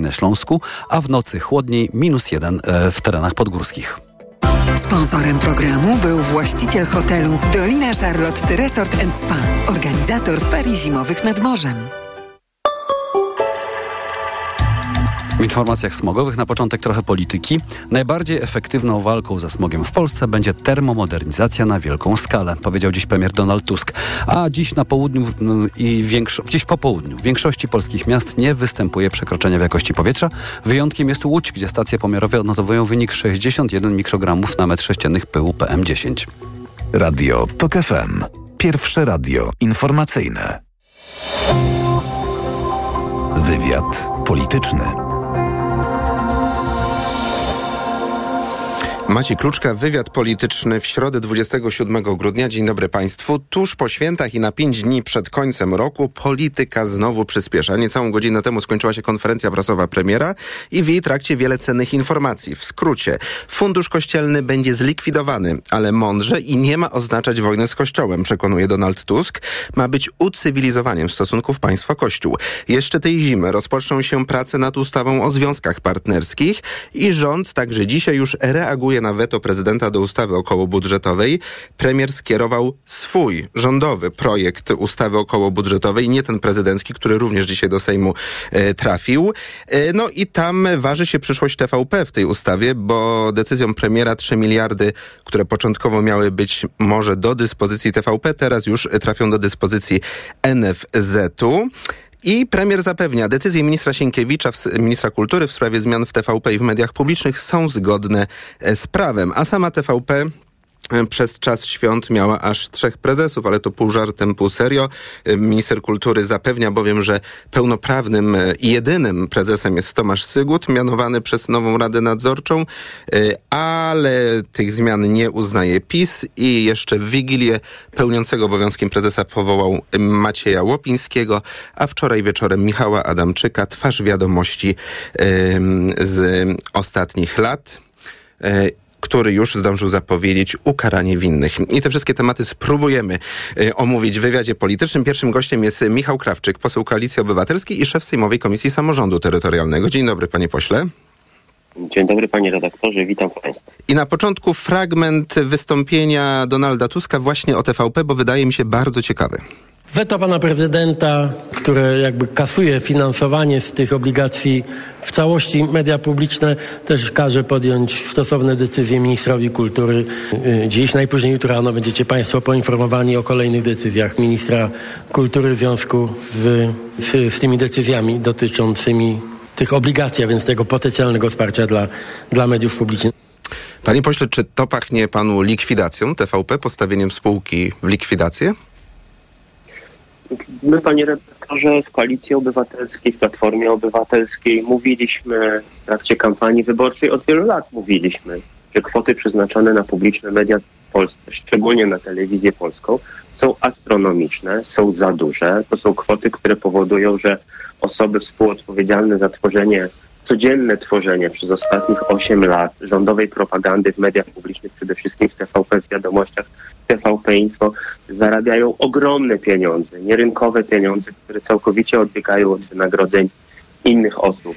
na Śląsku, a w nocy chłodniej minus jeden e, w terenach podgórskich. Sponsorem programu był właściciel hotelu Dolina Charlotte Resort Spa, organizator ferii zimowych nad morzem. W informacjach smogowych na początek trochę polityki. Najbardziej efektywną walką ze smogiem w Polsce będzie termomodernizacja na wielką skalę, powiedział dziś premier Donald Tusk. A dziś na południu mm, i większo- dziś po południu w większości polskich miast nie występuje przekroczenia jakości powietrza. Wyjątkiem jest Łódź, gdzie stacje pomiarowe odnotowują wynik 61 mikrogramów na metr sześciennych pyłu PM10. Radio TOK FM. Pierwsze radio informacyjne. Wywiad polityczny. Maciej Kluczka, wywiad polityczny w środę 27 grudnia. Dzień dobry Państwu. Tuż po świętach i na pięć dni przed końcem roku polityka znowu przyspiesza. Niecałą godzinę temu skończyła się konferencja prasowa premiera i w jej trakcie wiele cennych informacji. W skrócie, fundusz kościelny będzie zlikwidowany, ale mądrze i nie ma oznaczać wojny z Kościołem, przekonuje Donald Tusk. Ma być ucywilizowaniem stosunków państwa-Kościół. Jeszcze tej zimy rozpoczną się prace nad ustawą o związkach partnerskich i rząd także dzisiaj już reaguje na weto prezydenta do ustawy okołobudżetowej. Premier skierował swój rządowy projekt ustawy okołobudżetowej, nie ten prezydencki, który również dzisiaj do Sejmu e, trafił. E, no i tam waży się przyszłość TVP w tej ustawie, bo decyzją premiera 3 miliardy, które początkowo miały być może do dyspozycji TVP, teraz już trafią do dyspozycji NFZ-u. I premier zapewnia, decyzje ministra Sienkiewicza, ministra kultury w sprawie zmian w TVP i w mediach publicznych są zgodne e, z prawem, a sama TVP przez czas świąt miała aż trzech prezesów, ale to pół żartem, pół serio. Minister kultury zapewnia bowiem, że pełnoprawnym i jedynym prezesem jest Tomasz Sygut, mianowany przez nową Radę Nadzorczą, ale tych zmian nie uznaje PiS i jeszcze w Wigilię pełniącego obowiązkiem prezesa powołał Macieja Łopińskiego, a wczoraj wieczorem Michała Adamczyka, twarz wiadomości z ostatnich lat który już zdążył zapowiedzieć ukaranie winnych. I te wszystkie tematy spróbujemy y, omówić w wywiadzie politycznym. Pierwszym gościem jest Michał Krawczyk, poseł Koalicji Obywatelskiej i szef Sejmowej Komisji Samorządu Terytorialnego. Dzień dobry, panie pośle. Dzień dobry panie redaktorze, witam państwa. I na początku fragment wystąpienia Donalda Tuska właśnie o TVP, bo wydaje mi się bardzo ciekawy. Weto pana prezydenta, które jakby kasuje finansowanie z tych obligacji w całości media publiczne, też każe podjąć stosowne decyzje ministrowi kultury. Dziś, najpóźniej jutro rano będziecie państwo poinformowani o kolejnych decyzjach ministra kultury w związku z, z, z tymi decyzjami dotyczącymi tych obligacji, a więc tego potencjalnego wsparcia dla, dla mediów publicznych. Panie pośle, czy to pachnie panu likwidacją TVP, postawieniem spółki w likwidację? My, panie redaktorze, w Koalicji Obywatelskiej, w Platformie Obywatelskiej mówiliśmy w trakcie kampanii wyborczej, od wielu lat mówiliśmy, że kwoty przeznaczone na publiczne media w Polsce, szczególnie na telewizję polską, są astronomiczne, są za duże. To są kwoty, które powodują, że osoby współodpowiedzialne za tworzenie, codzienne tworzenie przez ostatnich 8 lat rządowej propagandy w mediach publicznych, przede wszystkim w TVP, w wiadomościach, TVP Info, zarabiają ogromne pieniądze, nierynkowe pieniądze, które całkowicie odbiegają od wynagrodzeń innych osób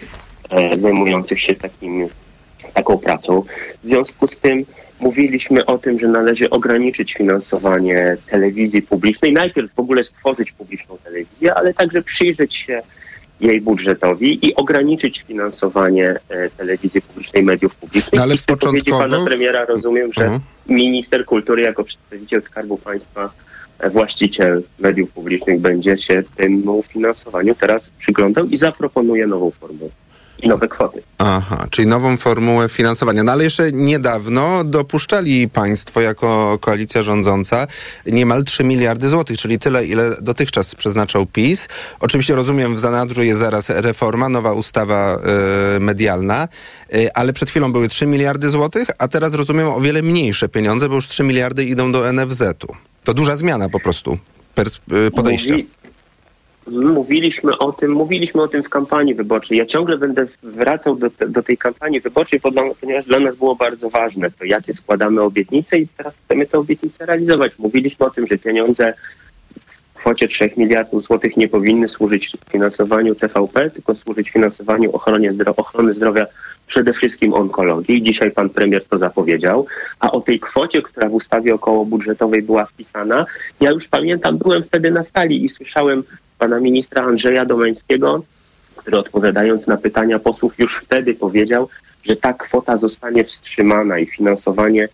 e, zajmujących się takim, taką pracą. W związku z tym mówiliśmy o tym, że należy ograniczyć finansowanie telewizji publicznej. Najpierw w ogóle stworzyć publiczną telewizję, ale także przyjrzeć się jej budżetowi i ograniczyć finansowanie e, telewizji publicznej, mediów publicznych. No, ale w początkowo- pana premiera rozumiem, że Mhm. minister kultury jako przedstawiciel Skarbu Państwa, e, właściciel mediów publicznych będzie się temu finansowaniu teraz przyglądał i zaproponuje nową formułę i nowe kwoty. Aha, czyli nową formułę finansowania. No ale jeszcze niedawno dopuszczali państwo jako koalicja rządząca niemal 3 miliardy złotych, czyli tyle, ile dotychczas przeznaczał PiS. Oczywiście rozumiem, w zanadrzu jest zaraz reforma, nowa ustawa e, medialna, e, ale przed chwilą były 3 miliardy złotych, a teraz rozumiem o wiele mniejsze pieniądze, bo już 3 miliardy idą do NFZ-u. To duża zmiana po prostu pers- e, podejścia. Mówi, mówiliśmy o tym, mówiliśmy o tym w kampanii wyborczej. Ja ciągle będę wracał do, do tej kampanii wyborczej, ponieważ dla nas było bardzo ważne to, jakie składamy obietnice i teraz chcemy te obietnice realizować. Mówiliśmy o tym, że pieniądze kwocie 3 miliardów złotych nie powinny służyć finansowaniu TVP, tylko służyć finansowaniu ochrony, zdro ochrony zdrowia przede wszystkim onkologii. Dzisiaj pan premier to zapowiedział. A o tej kwocie, która w ustawie okołobudżetowej była wpisana, ja już pamiętam, byłem wtedy na sali i słyszałem pana ministra Andrzeja Domeńskiego, który odpowiadając na pytania posłów już wtedy powiedział, że ta kwota zostanie wstrzymana i finansowanie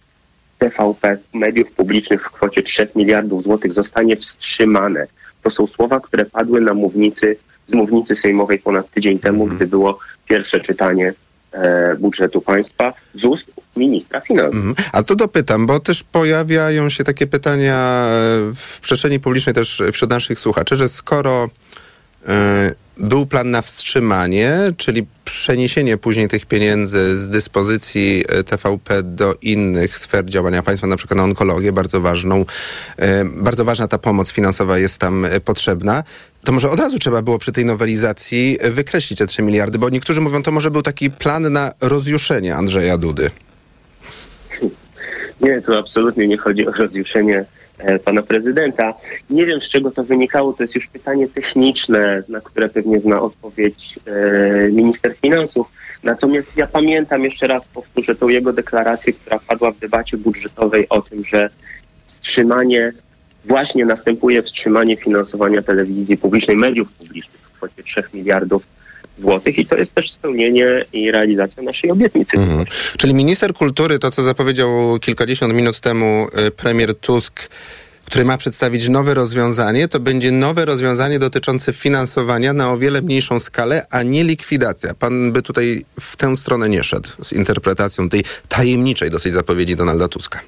TVP mediów publicznych w kwocie 3 miliardów złotych zostanie wstrzymane. To są słowa, które padły na mównicy, z mównicy sejmowej ponad tydzień temu, mm. gdy było pierwsze czytanie e, budżetu państwa z ust ministra finansów. Mm. A to dopytam, bo też pojawiają się takie pytania e, w przestrzeni publicznej też wśród naszych słuchaczy, że skoro e, był plan na wstrzymanie, czyli przeniesienie później tych pieniędzy z dyspozycji e, TVP do innych sfer działania państwa, na przykład na onkologię, bardzo ważną, e, bardzo ważna ta pomoc finansowa jest tam potrzebna. To może od razu trzeba było przy tej nowelizacji wykreślić te 3 miliardy, bo niektórzy mówią, to może był taki plan na rozjuszenie Andrzeja Dudy. Nie, tu absolutnie nie chodzi o rozjuszenie E, pana prezydenta. Nie wiem, z czego to wynikało, to jest już pytanie techniczne, na które pewnie zna odpowiedź e, minister finansów. Natomiast ja pamiętam, jeszcze raz powtórzę tą jego deklarację, która padła w debacie budżetowej o tym, że wstrzymanie, właśnie następuje wstrzymanie finansowania telewizji publicznej, mediów publicznych w kwocie 3 miliardów złotych i to jest też spełnienie i realizacja naszej obietnicy. Mhm. Czyli minister kultury, to co zapowiedział kilkadziesiąt minut temu y, premier Tusk, który ma przedstawić nowe rozwiązanie, to będzie nowe rozwiązanie dotyczące finansowania na o wiele mniejszą skalę, a nie likwidacja. Pan by tutaj w tę stronę nie szedł z interpretacją tej tajemniczej dosyć zapowiedzi Donalda Tuska.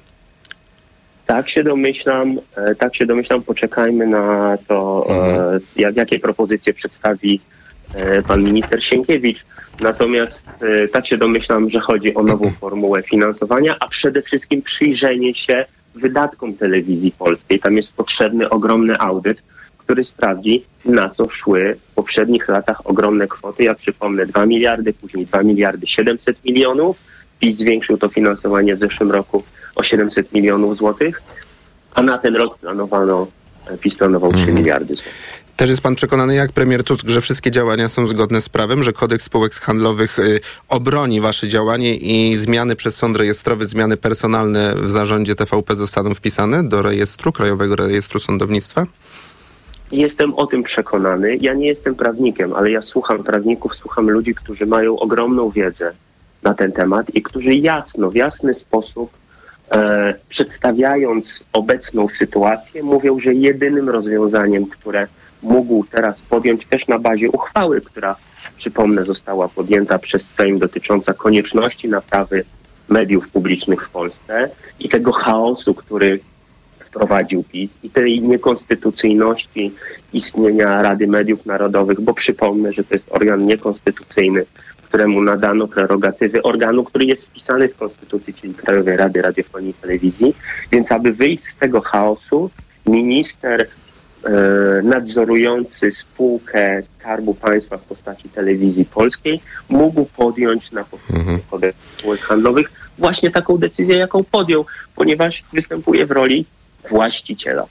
Tak się domyślam, e, tak się domyślam, poczekajmy na to, e, mhm. jak, jakie propozycje przedstawi pan minister Sienkiewicz. Natomiast e, tak się domyślam, że chodzi o nową formułę finansowania, a przede wszystkim przyjrzenie się wydatkom telewizji polskiej. Tam jest potrzebny ogromny audyt, który sprawdzi, na co szły w poprzednich latach ogromne kwoty. Ja przypomnę 2 miliardy, później 2 miliardy 700 milionów. PiS zwiększył to finansowanie w zeszłym roku o 700 milionów złotych, a na ten rok planowano, e, PiS planował 3 mhm. miliardy złotych. Też jest pan przekonany, jak premier Tusk, że wszystkie działania są zgodne z prawem, że kodeks spółek handlowych y, obroni wasze działanie i zmiany przez sąd rejestrowy, zmiany personalne w zarządzie TVP zostaną wpisane do rejestru, Krajowego Rejestru Sądownictwa? Jestem o tym przekonany. Ja nie jestem prawnikiem, ale ja słucham prawników, słucham ludzi, którzy mają ogromną wiedzę na ten temat i którzy jasno, w jasny sposób e, przedstawiając obecną sytuację, mówią, że jedynym rozwiązaniem, które mógł teraz podjąć też na bazie uchwały, która, przypomnę, została podjęta przez Sejm dotycząca konieczności naprawy mediów publicznych w Polsce i tego chaosu, który wprowadził PiS i tej niekonstytucyjności istnienia Rady Mediów Narodowych, bo przypomnę, że to jest organ niekonstytucyjny, któremu nadano prerogatywy organu, który jest wpisany w Konstytucji, czyli Krajowej Rady Radiofonii i Telewizji. Więc aby wyjść z tego chaosu, minister nadzorujący spółkę Skarbu Państwa w postaci telewizji polskiej mógł podjąć na podstawie mhm. kodeksu spółek handlowych właśnie taką decyzję, jaką podjął, ponieważ występuje w roli właściciela.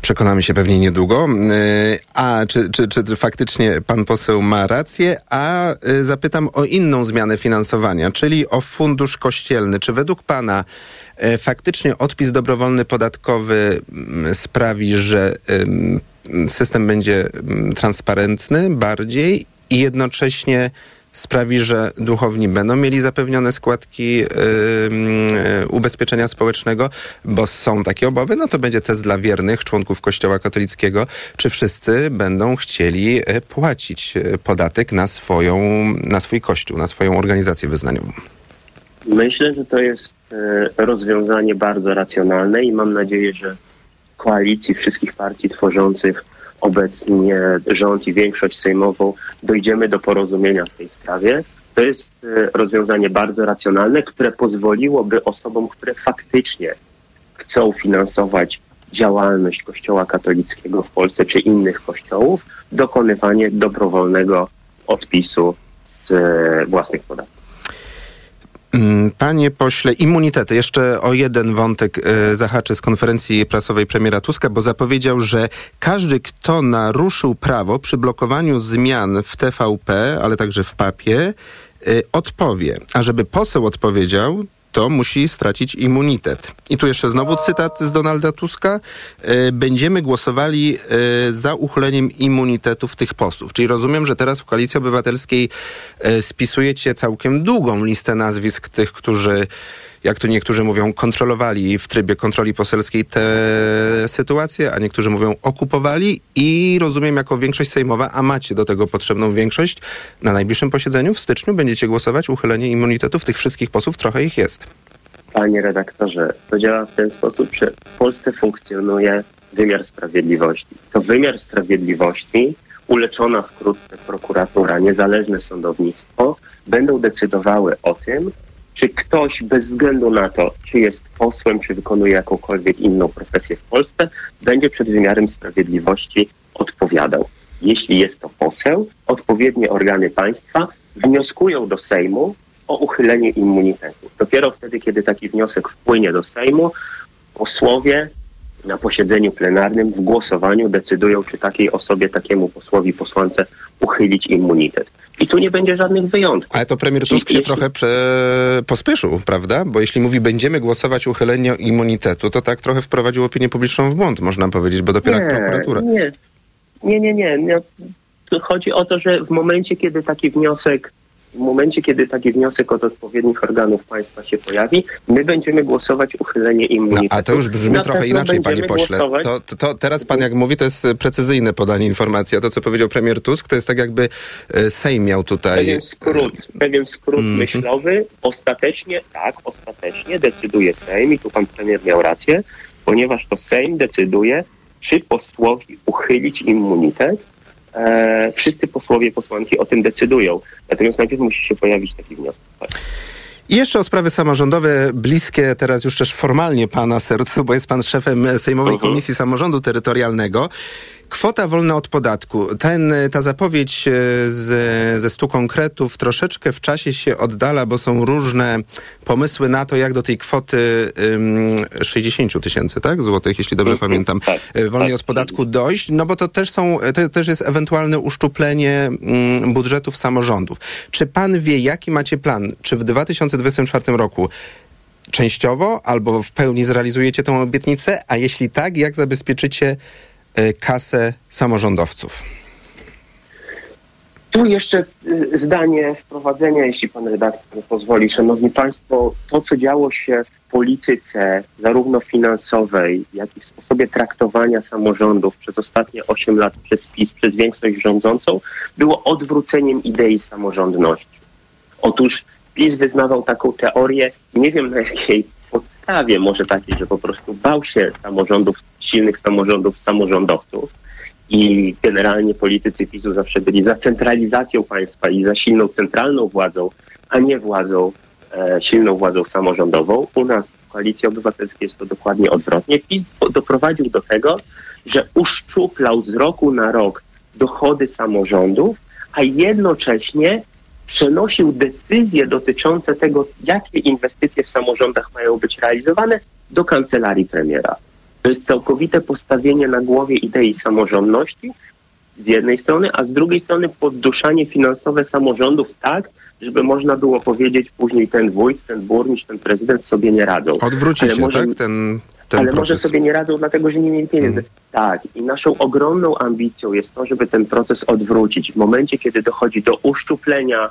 Przekonamy się pewnie niedługo. E, a czy, czy, czy faktycznie pan poseł ma rację? A e, zapytam o inną zmianę finansowania, czyli o fundusz kościelny. Czy według pana e, faktycznie odpis dobrowolny podatkowy mm, sprawi, że system będzie mm, transparentny bardziej i jednocześnie sprawi, że duchowni będą mieli zapewnione składki yy, ubezpieczenia społecznego, bo są takie obawy, no to będzie test dla wiernych członków Kościoła katolickiego, czy wszyscy będą chcieli y, płacić y, podatek na, swoją, na swój kościół, na swoją organizację wyznaniową. Myślę, że to jest rozwiązanie bardzo racjonalne i mam nadzieję, że koalicji wszystkich partii tworzących obecnie rząd i większość sejmową dojdziemy do porozumienia w tej sprawie. To jest e, rozwiązanie bardzo racjonalne, które pozwoliłoby osobom, które faktycznie chcą finansować działalność Kościoła katolickiego w Polsce czy innych kościołów, dokonywanie dobrowolnego odpisu z e, własnych podatków. Mm, panie pośle, immunitety. Jeszcze o jeden wątek e, zahaczę z konferencji prasowej premiera Tuska, bo zapowiedział, że każdy, kto naruszył prawo przy blokowaniu zmian w TVP, ale także w papie, e, odpowie. A żeby poseł odpowiedział, to musi stracić immunitet. I tu jeszcze znowu cytat z Donalda Tuska. E, będziemy głosowali e, za uchyleniem immunitetów tych posłów. Czyli rozumiem, że teraz w Koalicji Obywatelskiej e, spisujecie całkiem długą listę nazwisk tych, którzy jak to niektórzy mówią, kontrolowali w trybie kontroli poselskiej te sytuacje, a niektórzy mówią okupowali i rozumiem jako większość sejmowa, a macie do tego potrzebną większość, na najbliższym posiedzeniu w styczniu będziecie głosować uchylenie immunitetów tych wszystkich posłów, trochę ich jest. Panie redaktorze, to działa w ten sposób, że w Polsce funkcjonuje wymiar sprawiedliwości. To wymiar sprawiedliwości, uleczona wkrótce prokuratura, niezależne sądownictwo, będą decydowały o tym, czy ktoś bez względu na to, czy jest posłem, czy wykonuje jakąkolwiek inną profesję w Polsce, będzie przed wymiarem sprawiedliwości odpowiadał. Jeśli jest to poseł, odpowiednie organy państwa wnioskują do Sejmu o uchylenie immunitetu. Dopiero wtedy, kiedy taki wniosek wpłynie do Sejmu, posłowie na posiedzeniu plenarnym w głosowaniu decydują, czy takiej osobie, takiemu posłowi, posłance uchylić immunitet. I tu nie będzie żadnych wyjątków. Ale to premier Tusk się jeśli... trochę prze... pospieszył, prawda? Bo jeśli mówi, będziemy głosować uchylenie immunitetu, to tak trochę wprowadził opinię publiczną w błąd, można powiedzieć, bo dopiero nie, prokuratura. Nie, nie, nie, nie. nie. Chodzi o to, że w momencie, kiedy taki wniosek w momencie, kiedy taki wniosek od odpowiednich organów państwa się pojawi, my będziemy głosować uchylenie immunitetu. No, a to już brzmi Na trochę inaczej, panie pośle. To, to, to, teraz pan jak mówi, to jest precyzyjne podanie informacji. A to, co powiedział premier Tusk, to jest tak jakby e, Sejm miał tutaj... Pewien skrót, pewien skrót mm. myślowy. Ostatecznie, tak, ostatecznie decyduje Sejm i tu pan premier miał rację, ponieważ to Sejm decyduje, czy posłowi uchylić immunitet, e, wszyscy posłowie, posłanki o tym decydują. Natomiast najpierw musi się pojawić taki wniosek. Tak. I jeszcze o sprawy samorządowe, bliskie teraz już też formalnie pana sercu, bo jest pan szefem Sejmowej mhm. Komisji Samorządu Terytorialnego. Kwota wolna od podatku. Ten, ta zapowiedź e, z, ze stu konkretów troszeczkę w czasie się oddala, bo są różne pomysły na to, jak do tej kwoty um, 60 tysięcy, tak? Złotych, jeśli dobrze mhm. pamiętam, tak, e, wolniej tak. od podatku dojść, no bo to też są, to też jest ewentualne uszczuplenie um, budżetów samorządów. Czy pan wie, jaki macie plan? Czy w 2024 roku częściowo albo w pełni zrealizujecie tę obietnicę, a jeśli tak, jak zabezpieczycie kasę samorządowców. Tu jeszcze y, zdanie wprowadzenia, jeśli pan redaktor pozwoli. Szanowni Państwo, to co działo się w polityce, zarówno finansowej, jak i w sposobie traktowania samorządów przez ostatnie 8 lat przez PiS, przez większość rządzącą, było odwróceniem idei samorządności. Otóż PiS wyznawał taką teorię, nie wiem na jakiej podstawie może takiej, że po prostu bał się samorządów, silnych samorządów, samorządowców i generalnie politycy PiSu zawsze byli za centralizacją państwa i za silną centralną władzą, a nie władzą, e, silną władzą samorządową. U nas w Koalicji Obywatelskiej jest to dokładnie odwrotnie. PiS doprowadził do tego, że uszczuplał z roku na rok dochody samorządów, a jednocześnie przenosił decyzje dotyczące tego, jakie inwestycje w samorządach mają być realizowane, do kancelarii premiera. To jest całkowite postawienie na głowie idei samorządności z jednej strony, a z drugiej strony podduszanie finansowe samorządów tak, żeby można było powiedzieć później ten wójt, ten burmistrz, ten prezydent sobie nie radzą. Odwrócicie, może, tak? Ten, ten ale proces. może sobie nie radzą, dlatego że nie mieli pieniędzy. Hmm. Tak. I naszą ogromną ambicją jest to, żeby ten proces odwrócić. W momencie, kiedy dochodzi do uszczuplenia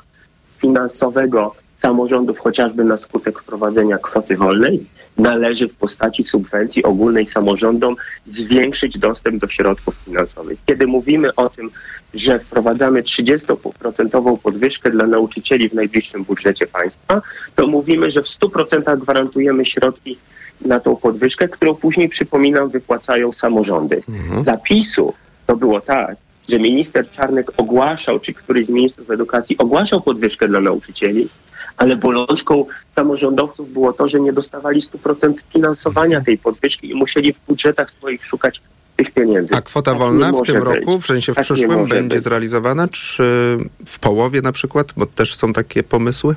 finansowego samorządów, chociażby na skutek wprowadzenia kwoty wolnej, należy w postaci subwencji ogólnej samorządom zwiększyć dostęp do środków finansowych. Kiedy mówimy o tym, że wprowadzamy 30% podwyżkę dla nauczycieli w najbliższym budżecie państwa, to mówimy, że w 100% gwarantujemy środki na tą podwyżkę, którą później, przypominam, wypłacają samorządy. Mhm. Zapisu to było tak, że minister Czarnek ogłaszał, czy któryś z ministrów edukacji ogłaszał podwyżkę dla nauczycieli, ale bolączką samorządowców było to, że nie dostawali 100% finansowania tej podwyżki i musieli w budżetach swoich szukać tych pieniędzy. A kwota tak wolna w tym być. roku, w sensie w tak przyszłym, będzie być. zrealizowana, czy w połowie na przykład, bo też są takie pomysły?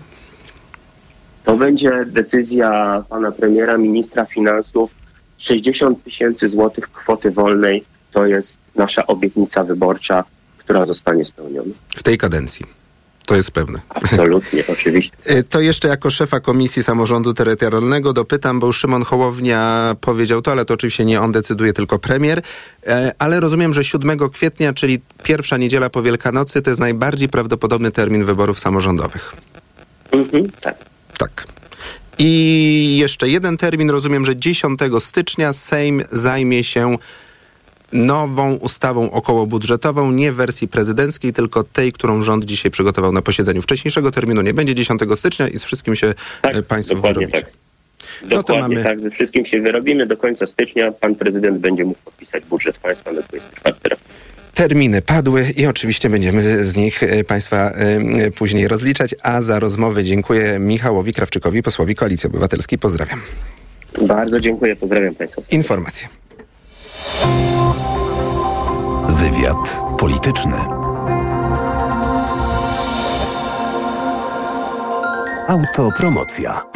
To będzie decyzja pana premiera, ministra finansów. 60 tysięcy złotych kwoty wolnej to jest nasza obietnica wyborcza, która zostanie spełniona. W tej kadencji. To jest pewne. Absolutnie, oczywiście. Y, To jeszcze jako szefa Komisji Samorządu Terytorialnego dopytam, bo Szymon Hołownia powiedział to, ale to oczywiście nie on decyduje, tylko premier. E, Ale rozumiem, że 7 kwietnia, czyli pierwsza niedziela po Wielkanocy, to jest najbardziej prawdopodobny termin wyborów samorządowych. Mhm, tak. Tak. I jeszcze jeden termin, rozumiem, że 10 stycznia Sejm zajmie się nową ustawą okołobudżetową, nie w wersji prezydenckiej, tylko tej, którą rząd dzisiaj przygotował na posiedzeniu. Wcześniejszego terminu nie będzie 10 stycznia i z wszystkim się Tak, e, państwo dokładnie wyrobicie. tak. No to Dokładnie mamy- tak, ze wszystkim się wyrobimy. Do końca stycznia pan prezydent będzie mógł podpisać budżet państwa na 24 rok. Terminy padły i oczywiście będziemy z nich e, Państwa e, później rozliczać, a za rozmowę dziękuję Michałowi Krawczykowi, posłowi Koalicji Obywatelskiej. Pozdrawiam. Bardzo dziękuję, pozdrawiam państwa. Informacje. Wywiad polityczny. Autopromocja.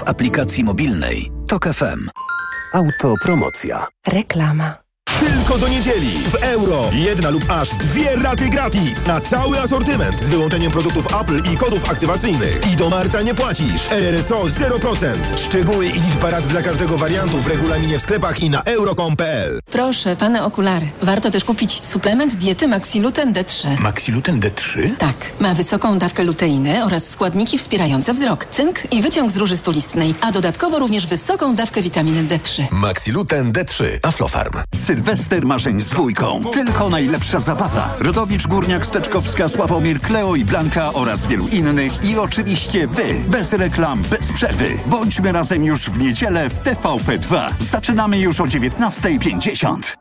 aplikacji mobilnej Tok FM. Autopromocja. Reklama. Tylko do niedzieli w euro. Jedna lub aż dwie raty gratis na cały asortyment z wyłączeniem produktów Apple i kodów aktywacyjnych. I do marca nie płacisz. RRSO 0%. Szczegóły i liczba rat dla każdego wariantu w regulaminie w sklepach i na euro.com.pl. Proszę, pane okulary. Warto też kupić suplement diety Maxiluten D3. Maxiluten D3? Tak, ma wysoką dawkę luteiny oraz składniki wspierające wzrok, cynk i wyciąg z róży stulistnej, a dodatkowo również wysoką dawkę witaminy D3. Maxiluten D3. Aflofarm. Sylwester marzeń z dwójką. Tylko najlepsza zabawa. Rodowicz, Górniak, Steczkowska, Sławomir, Kleo i Blanka oraz wielu innych. I oczywiście wy. Bez reklam, bez przerwy. Bądźmy razem już w niedzielę w TVP2. Zaczynamy już o 19.50.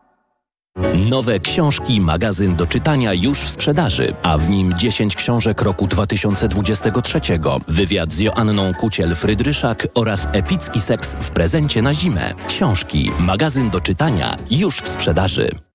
Nowe książki, magazyn do czytania już w sprzedaży, a w nim 10 książek roku 2023, wywiad z Joanną Kuciel-Frydryszak oraz epicki seks w prezencie na zimę. Książki, magazyn do czytania już w sprzedaży.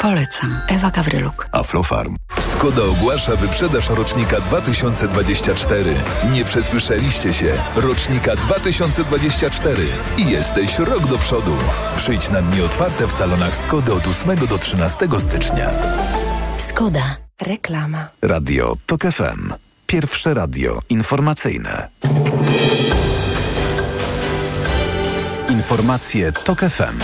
Polecam. Ewa Gawryluk. Aflofarm. Skoda ogłasza wyprzedaż rocznika 2024. Nie przesłyszeliście się. Rocznika 2024. I jesteś rok do przodu. Przyjdź na dni otwarte w salonach Skody od 8 do 13 stycznia. Skoda. Reklama. Radio Tok FM. Pierwsze radio informacyjne. Informacje Tok FM.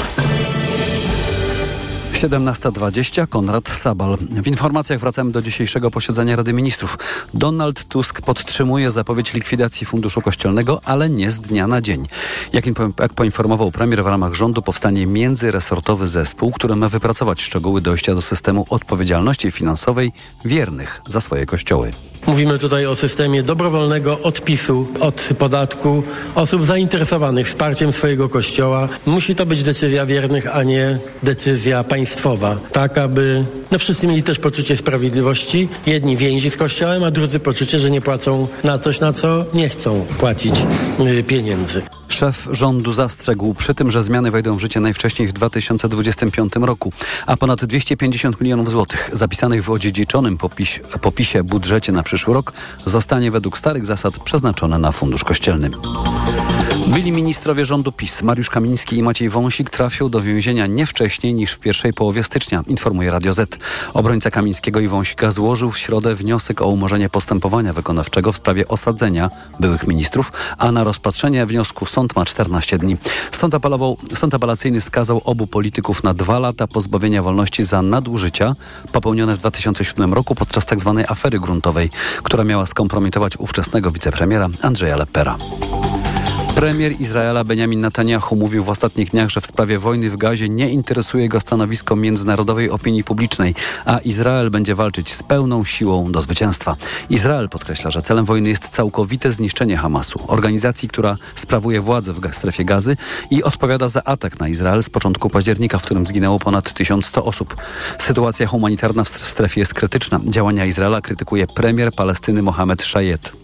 17.20 Konrad Sabal. W informacjach wracamy do dzisiejszego posiedzenia Rady Ministrów. Donald Tusk podtrzymuje zapowiedź likwidacji Funduszu Kościelnego, ale nie z dnia na dzień. Jak, jak poinformował premier, w ramach rządu powstanie międzyresortowy zespół, który ma wypracować szczegóły dojścia do systemu odpowiedzialności finansowej wiernych za swoje kościoły. Mówimy tutaj o systemie dobrowolnego odpisu od podatku osób zainteresowanych wsparciem swojego kościoła. Musi to być decyzja wiernych, a nie decyzja państwowa. Tak, aby no wszyscy mieli też poczucie sprawiedliwości. Jedni więzi z kościołem, a drudzy poczucie, że nie płacą na coś, na co nie chcą płacić y, pieniędzy. Szef rządu zastrzegł przy tym, że zmiany wejdą w życie najwcześniej w 2025 roku, a ponad 250 milionów złotych zapisanych w odziedziczonym popiś, popisie budżecie na przyszły rok zostanie według starych zasad przeznaczone na fundusz kościelny. Byli ministrowie rządu PiS Mariusz Kamiński i Maciej Wąsik trafią do więzienia nie wcześniej niż w pierwszej połowie stycznia, informuje Radio Z. Obrońca Kamińskiego i Wąsika złożył w środę wniosek o umorzenie postępowania wykonawczego w sprawie osadzenia byłych ministrów, a na rozpatrzenie wniosku sąd ma 14 dni. Sąd, apelował, sąd apelacyjny skazał obu polityków na dwa lata pozbawienia wolności za nadużycia popełnione w 2007 roku podczas tzw. Tak afery gruntowej, która miała skompromitować ówczesnego wicepremiera Andrzeja Leppera. Premier Izraela Benjamin Netanyahu mówił w ostatnich dniach, że w sprawie wojny w Gazie nie interesuje go stanowisko międzynarodowej opinii publicznej, a Izrael będzie walczyć z pełną siłą do zwycięstwa. Izrael podkreśla, że celem wojny jest całkowite zniszczenie Hamasu, organizacji, która sprawuje władzę w strefie gazy i odpowiada za atak na Izrael z początku października, w którym zginęło ponad 1100 osób. Sytuacja humanitarna w strefie jest krytyczna. Działania Izraela krytykuje premier Palestyny Mohamed Shayed.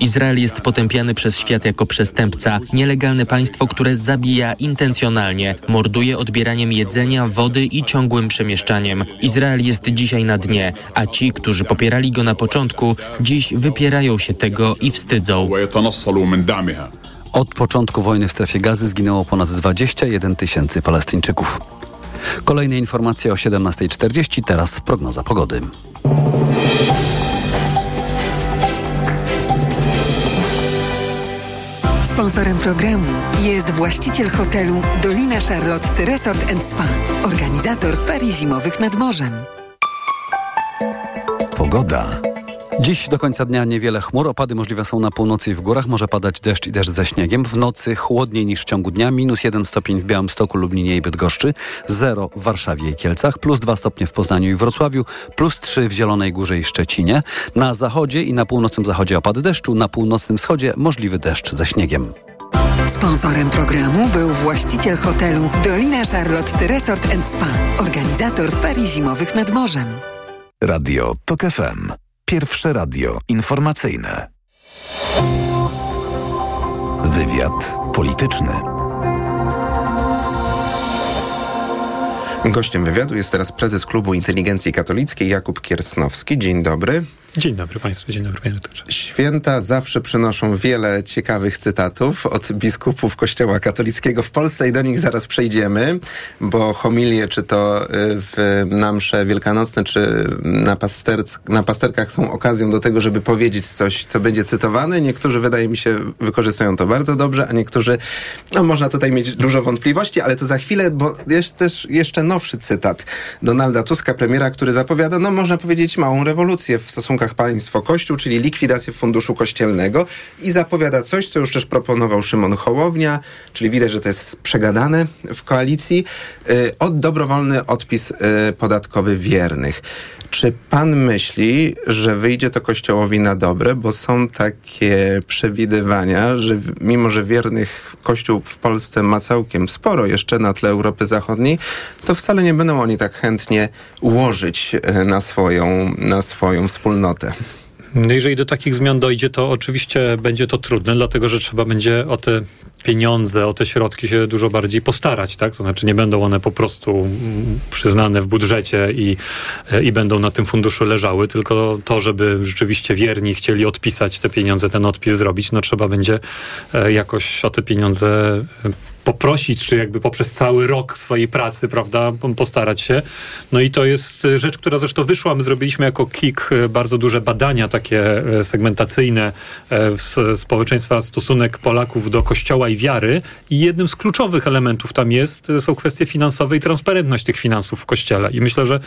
Izrael jest potępiany przez świat jako przestępca, nielegalne państwo, które zabija intencjonalnie, morduje odbieraniem jedzenia, wody i ciągłym przemieszczaniem. Izrael jest dzisiaj na dnie, a ci, którzy popierali go na początku, dziś wypierają się tego i wstydzą. Od początku wojny w strefie gazy zginęło ponad 21 tysięcy Palestyńczyków. Kolejne informacje o 17.40, teraz prognoza pogody. Sponsorem programu jest właściciel hotelu Dolina Charlotte Resort Spa, organizator ferii zimowych nad morzem. Pogoda. Dziś do końca dnia niewiele chmur. Opady możliwe są na północy i w górach. Może padać deszcz i deszcz ze śniegiem. W nocy chłodniej niż w ciągu dnia. Minus 1 stopień w Białymstoku, Lublinie i Bydgoszczy. 0 w Warszawie i Kielcach. Plus 2 stopnie w Poznaniu i Wrocławiu. Plus 3 w Zielonej Górze i Szczecinie. Na zachodzie i na północnym zachodzie opady deszczu. Na północnym wschodzie możliwy deszcz ze śniegiem. Sponsorem programu był właściciel hotelu Dolina Charlotte Resort Spa, organizator ferii zimowych nad morzem. Radio TOK FM. Pierwsze radio informacyjne. Wywiad polityczny. Gościem wywiadu jest teraz prezes Klubu Inteligencji Katolickiej Jakub Kiersnowski. Dzień dobry. Dzień dobry Państwu, dzień dobry Panie Doktorze. Święta zawsze przynoszą wiele ciekawych cytatów od biskupów Kościoła katolickiego w Polsce i do nich zaraz przejdziemy, bo homilie, czy to y, w namsze wielkanocne, czy na, na pasterkach są okazją do tego, żeby powiedzieć coś, co będzie cytowane. Niektórzy, wydaje mi się, wykorzystują to bardzo dobrze, a niektórzy, no można tutaj mieć dużo wątpliwości, ale to za chwilę, bo jest też jeszcze nowszy cytat Donalda Tuska, premiera, który zapowiada, no można powiedzieć, małą rewolucję w stosunku stosunkach państwo-kościół, czyli likwidację funduszu kościelnego i zapowiada coś, co już też proponował Szymon Hołownia, czyli widać, że to jest przegadane w koalicji, y, od dobrowolny odpis y, podatkowy wiernych. Czy pan myśli, że wyjdzie to Kościołowi na dobre, bo są takie przewidywania, że mimo, że wiernych Kościół w Polsce ma całkiem sporo jeszcze na tle Europy Zachodniej, to wcale nie będą oni tak chętnie ułożyć y, na swoją, na swoją wspólnotę wspólnotę. No jeżeli do takich zmian dojdzie, to oczywiście będzie to trudne, dlatego że trzeba będzie o te pieniądze, o te środki się dużo bardziej postarać, tak? To znaczy nie będą one po prostu przyznane w budżecie i, i będą na tym funduszu leżały, tylko to, żeby rzeczywiście wierni chcieli odpisać te pieniądze, ten odpis zrobić, no trzeba będzie e, jakoś o te pieniądze poprosić, czy jakby poprzez cały rok swojej pracy, prawda, postarać się. No i to jest rzecz, która zresztą wyszła. My zrobiliśmy jako KIK e, bardzo duże badania takie e, segmentacyjne e, społeczeństwa, stosunek Polaków do kościoła i wiary i jednym z kluczowych elementów tam jest, są kwestie finansowe i transparentność tych finansów w kościele. I myślę, że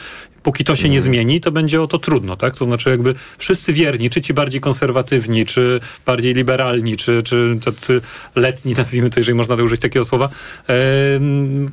póki to się nie mhm. zmieni, to będzie o to trudno, tak? To znaczy jakby wszyscy wierni, czy ci bardziej konserwatywni, czy bardziej liberalni, czy, czy tacy letni, nazwijmy to, jeżeli można użyć takiego słowa, e,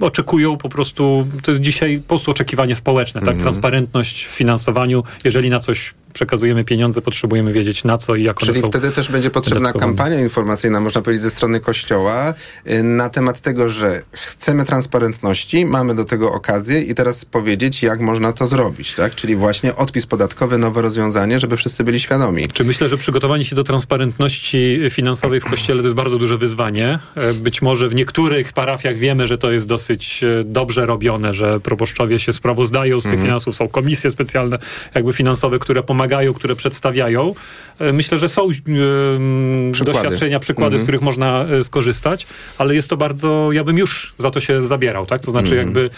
oczekują po prostu, to jest dzisiaj po prostu oczekiwanie społeczne, tak? Mhm. Transparentność w finansowaniu, jeżeli na coś przekazujemy pieniądze, potrzebujemy wiedzieć na co i jak Czyli one są wtedy też będzie potrzebna kampania informacyjna, można powiedzieć, ze strony Kościoła y, na temat tego, że chcemy transparentności, mamy do tego okazję i teraz powiedzieć, jak można to zrobić, tak? Czyli właśnie odpis podatkowy, nowe rozwiązanie, żeby wszyscy byli świadomi. Czy myślę, że przygotowanie się do transparentności finansowej w Kościele to jest bardzo duże wyzwanie. E, być może w niektórych parafiach wiemy, że to jest dosyć e, dobrze robione, że proboszczowie się sprawozdają z tych mhm. finansów, są komisje specjalne jakby finansowe, które pomagają pomagają, które przedstawiają. E, myślę, że są e, doświadczenia, przykłady, z Mhm. których można e, skorzystać, ale jest to bardzo, ja bym już za to się zabierał, tak? To znaczy Mhm. jakby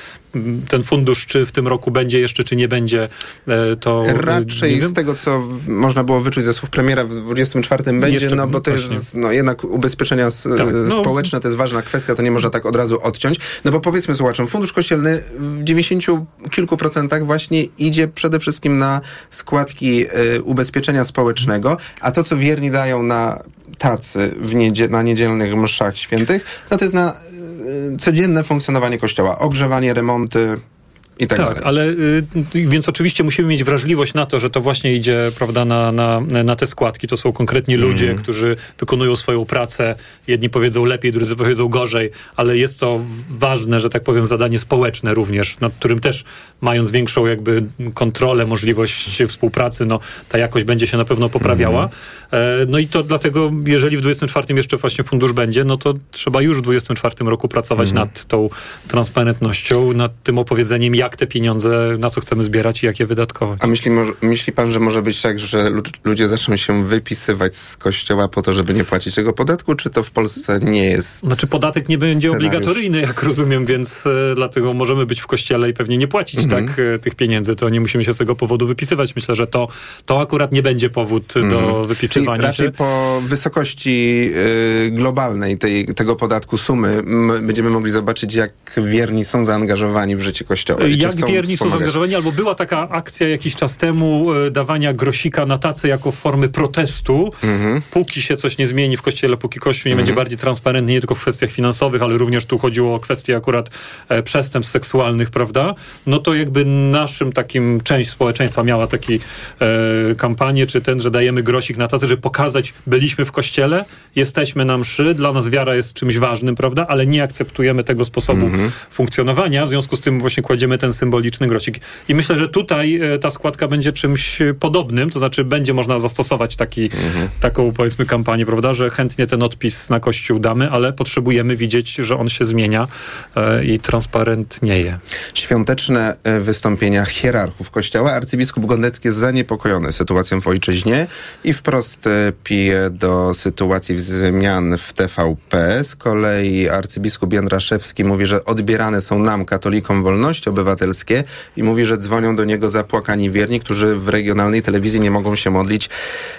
ten fundusz, czy w tym roku będzie jeszcze, czy nie będzie, to Raczej z tego, co można było wyczuć ze słów premiera w 24 będzie, Jeszcze- no bo to właśnie. jest no, jednak ubezpieczenia Tak, no. społeczne, to jest ważna kwestia, to nie można tak od razu odciąć. No bo powiedzmy słuchaczom, fundusz kościelny w 90 kilku procentach właśnie idzie przede wszystkim na składki y, ubezpieczenia społecznego, a to, co wierni dają na tacy w niedzie- na niedzielnych mszach świętych, no to jest na y, codzienne funkcjonowanie kościoła, ogrzewanie, remonty i tak, dalej. ale y, więc oczywiście musimy mieć wrażliwość na to, że to właśnie idzie prawda, na, na, na te składki. To są konkretni ludzie, Mhm. którzy wykonują swoją pracę. Jedni powiedzą lepiej, drudzy powiedzą gorzej, ale jest to ważne, że tak powiem, zadanie społeczne również, nad którym też mając większą jakby kontrolę, możliwość współpracy, no ta jakość będzie się na pewno poprawiała. E, no i to dlatego, jeżeli w 24 jeszcze właśnie fundusz będzie, no to trzeba już w 24 roku pracować Mhm. nad tą transparentnością, nad tym opowiedzeniem, jak te pieniądze, na co chcemy zbierać i jak je wydatkować. A myśli, myśli pan, że może być tak, że lu- ludzie zaczną się wypisywać z kościoła po to, żeby nie płacić tego podatku, czy to w Polsce nie jest? Znaczy podatek nie będzie scenariusz? obligatoryjny, jak rozumiem, więc e, dlatego możemy być w kościele i pewnie nie płacić Mhm. tak e, tych pieniędzy. To nie musimy się z tego powodu wypisywać. Myślę, że to, to akurat nie będzie powód do Mhm. wypisywania Czyli raczej się. po wysokości y, globalnej tej, tego podatku sumy będziemy mogli zobaczyć, jak wierni są zaangażowani w życie kościoła. Jak chcą wierni są zaangażowani, albo była taka akcja jakiś czas temu e, dawania grosika na tacę jako formy protestu, Mhm. póki się coś nie zmieni w kościele, póki kościół nie będzie bardziej transparentny, nie tylko w kwestiach finansowych, ale również tu chodziło o kwestie akurat e, przestępstw seksualnych, prawda? No to jakby naszym takim, część społeczeństwa miała taki e, kampanię, czy ten, że dajemy grosik na tacę, żeby pokazać, byliśmy w kościele, jesteśmy na mszy, dla nas wiara jest czymś ważnym, prawda? Ale nie akceptujemy tego sposobu funkcjonowania, w związku z tym właśnie kładziemy ten symboliczny grosik. I myślę, że tutaj e, ta składka będzie czymś e, podobnym, to znaczy będzie można zastosować taki, taką powiedzmy kampanię, prawda, że chętnie ten odpis na kościół damy, ale potrzebujemy widzieć, że on się zmienia e, i transparentnieje. Świąteczne wystąpienia hierarchów kościoła. Arcybiskup Gondecki jest zaniepokojony sytuacją w ojczyźnie i wprost pije do sytuacji zmian w TVP. Z kolei arcybiskup Jędraszewski mówi, że odbierane są nam, katolikom, wolności obywatelskie i mówi, że dzwonią do niego zapłakani wierni, którzy w regionalnej telewizji nie mogą się modlić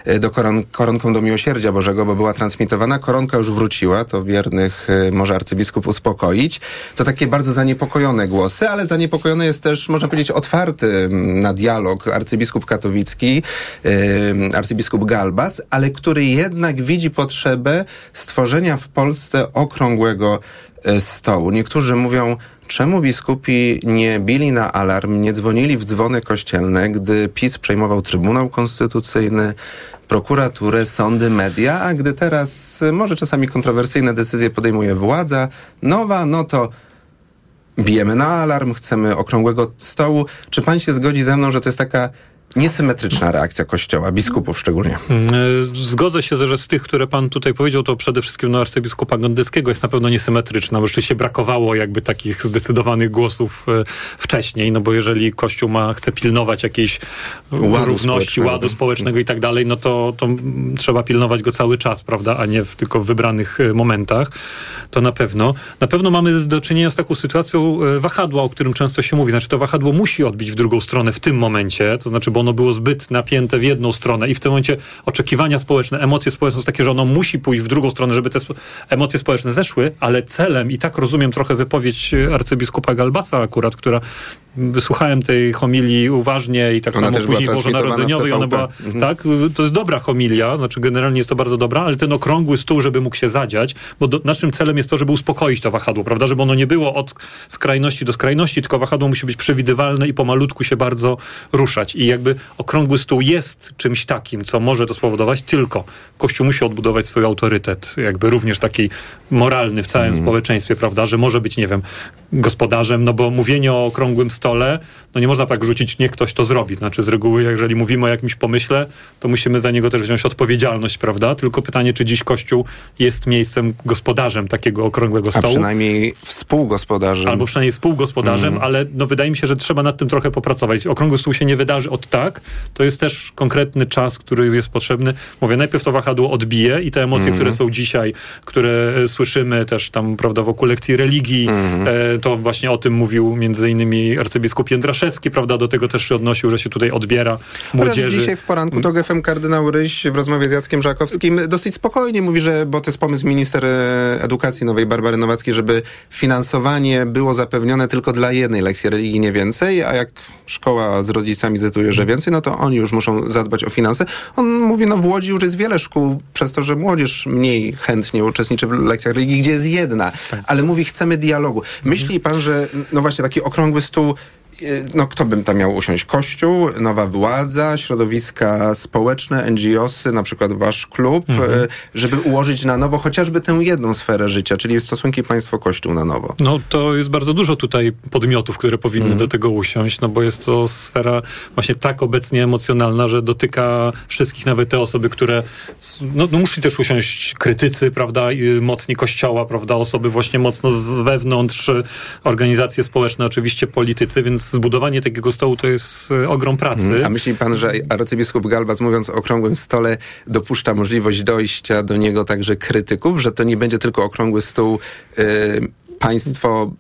e, do koron koronką do miłosierdzia Bożego, bo była transmitowana. Koronka już wróciła, to wiernych e, może arcybiskup uspokoić. To takie bardzo zaniepokojone głosy, ale zaniepokojony jest też, można powiedzieć, otwarty na dialog arcybiskup katowicki, e, arcybiskup Galbas, ale który jednak widzi potrzebę stworzenia w Polsce okrągłego stołu. Niektórzy mówią, czemu biskupi nie bili na alarm, nie dzwonili w dzwony kościelne, gdy PiS przejmował Trybunał Konstytucyjny, prokuraturę, sądy, media, a gdy teraz e, może czasami kontrowersyjne decyzje podejmuje władza nowa, no to bijemy na alarm, chcemy okrągłego stołu. Czy pan się zgodzi ze mną, że to jest taka niesymetryczna reakcja Kościoła, biskupów szczególnie? Mm, e, Zgodzę się, że z tych, które pan tutaj powiedział, to przede wszystkim no, arcybiskupa Gondyckiego jest na pewno niesymetryczna, bo rzeczywiście brakowało jakby takich zdecydowanych głosów e, wcześniej, no bo jeżeli Kościół ma, chce pilnować jakiejś Ładu równości, społecznego. ładu społecznego i tak dalej, no to, to trzeba pilnować go cały czas, prawda, a nie w, tylko w wybranych e, momentach. To na pewno. Na pewno mamy do czynienia z taką sytuacją e, wahadła, o którym często się mówi. Znaczy to wahadło musi odbić w drugą stronę w tym momencie, to znaczy, bo ono było zbyt napięte w jedną stronę i w tym momencie oczekiwania społeczne, emocje społeczne są takie, że ono musi pójść w drugą stronę, żeby te emocje społeczne zeszły, ale celem, i tak rozumiem trochę wypowiedź arcybiskupa Galbasa akurat, która wysłuchałem tej homilii uważnie i tak Ona samo później bożonarodzeniowej, ona była, Mhm. tak, to jest dobra homilia, znaczy generalnie jest to bardzo dobra, ale ten okrągły stół, żeby mógł się zadziać, bo do, naszym celem jest to, żeby uspokoić to wahadło, prawda, żeby ono nie było od skrajności do skrajności, tylko wahadło musi być przewidywalne i pomalutku się bardzo ruszać. I jakby okrągły stół jest czymś takim, co może to spowodować, tylko Kościół musi odbudować swój autorytet, jakby również taki moralny w całym Mhm. społeczeństwie, prawda, że może być, nie wiem, gospodarzem, no bo mówienie o okrągłym stole, no nie można tak rzucić, niech ktoś to zrobi. Znaczy z reguły, jeżeli mówimy o jakimś pomyśle, to musimy za niego też wziąć odpowiedzialność, prawda? Tylko pytanie, czy dziś Kościół jest miejscem gospodarzem takiego okrągłego A stołu. przynajmniej współgospodarzem. Albo przynajmniej współgospodarzem, Mhm. ale no wydaje mi się, że trzeba nad tym trochę popracować. Okrągły stół się nie wydarzy od tak, tak, to jest też konkretny czas, który jest potrzebny. Mówię, najpierw to wahadło odbije i te emocje, Mhm. które są dzisiaj, które e, słyszymy też tam, prawda, wokół lekcji religii, Mhm. e, to właśnie o tym mówił między innymi arcybiskup Jędraszewski, prawda, do tego też się odnosił, że się tutaj odbiera młodzieży. Chociaż dzisiaj w poranku to GFM kardynał Ryś w rozmowie z Jackiem Żakowskim dosyć spokojnie mówi, że bo to jest pomysł minister e, edukacji nowej Barbary Nowackiej, żeby finansowanie było zapewnione tylko dla jednej lekcji religii, nie więcej, a jak szkoła z rodzicami zdecyduje, że więcej, no to oni już muszą zadbać o finanse. On mówi, no w Łodzi już jest wiele szkół, przez to, że młodzież mniej chętnie uczestniczy w lekcjach religii, gdzie jest jedna, ale mówi, chcemy dialogu. Myśli pan, że no właśnie taki okrągły stół no kto bym tam miał usiąść? Kościół, nowa władza, środowiska społeczne, NGOsy, na przykład wasz klub, Mhm. y, żeby ułożyć na nowo chociażby tę jedną sferę życia, czyli stosunki państwo-kościół na nowo. No to jest bardzo dużo tutaj podmiotów, które powinny Mhm. do tego usiąść, no bo jest to sfera właśnie tak obecnie emocjonalna, że dotyka wszystkich, nawet te osoby, które no, no muszli też usiąść krytycy, prawda, mocni kościoła, prawda, osoby właśnie mocno z wewnątrz, y, organizacje społeczne, oczywiście politycy, więc zbudowanie takiego stołu to jest y, ogrom pracy. Mhm. A myśli pan, że arcybiskup Galbas, mówiąc o okrągłym stole, dopuszcza możliwość dojścia do niego także krytyków, że to nie będzie tylko okrągły stół y, państwo,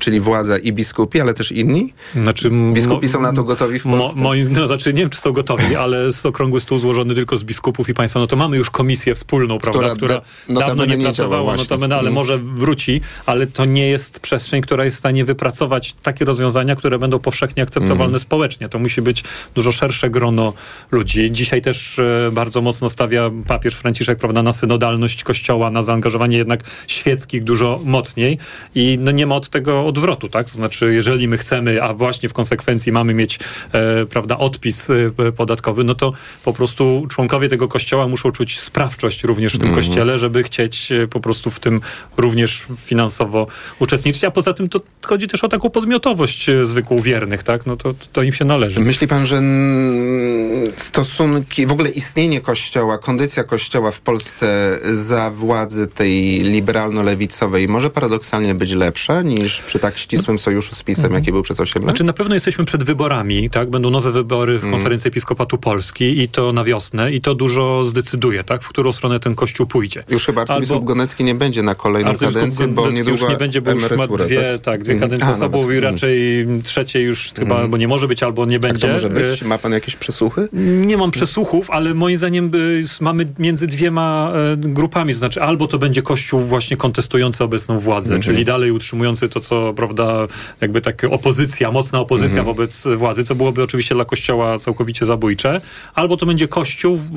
czyli władza i biskupi, ale też inni? Znaczy, Biskupi są na to gotowi w Mo, Polsce? moim, no, znaczy, nie wiem, czy są gotowi, ale jest okrągły stół złożony tylko z biskupów i państwa. No to mamy już komisję wspólną, prawda, Która która, da- dawno nie, nie pracowała, notabene, ale Mm. może wróci, ale to nie jest przestrzeń, która jest w stanie wypracować takie rozwiązania, które będą powszechnie akceptowalne Mhm. społecznie. To musi być dużo szersze grono ludzi. Dzisiaj też e, bardzo mocno stawia papież Franciszek, prawda, na synodalność Kościoła, na zaangażowanie jednak świeckich dużo mocniej i no nie ma od tego odwrotu, tak? To znaczy, jeżeli my chcemy, a właśnie w konsekwencji mamy mieć, e, prawda, odpis e, podatkowy, no to po prostu członkowie tego kościoła muszą czuć sprawczość również w tym Mhm. kościele, żeby chcieć e, po prostu w tym również finansowo uczestniczyć, a poza tym to chodzi też o taką podmiotowość e, zwykłą wiernych, tak? No to, to im się należy. Myśli pan, że stosunki, w ogóle istnienie kościoła, kondycja kościoła w Polsce za władzy tej liberalno-lewicowej może paradoksalnie być lepsza niż przy tak ścisłym sojuszu z PiSem, jaki był przez 8 lat? Znaczy na pewno jesteśmy przed wyborami, tak? Będą nowe wybory w konferencji Episkopatu Polski i to na wiosnę i to dużo zdecyduje, tak? W którą stronę ten kościół pójdzie. Już chyba arcybiskup Albo- Gonecki nie będzie na kolejną kadencję, bo niedługo już nie będzie, bo już ma dwie, tak, dwie Mhm. kadencje A, za sobą nawet. i Mhm. raczej trzeciej już chyba, Mhm. bo nie może być, albo nie będzie. to może być? Y, Ma pan jakieś przesłuchy? Nie mam przesłuchów, ale moim zdaniem y, mamy między dwiema e, grupami, to znaczy albo to będzie kościół właśnie kontestujący obecną władzę, Mhm. czyli dalej utrzymujący to, co, prawda, jakby taka opozycja, mocna opozycja Mhm. wobec władzy, co byłoby oczywiście dla kościoła całkowicie zabójcze, albo to będzie kościół w,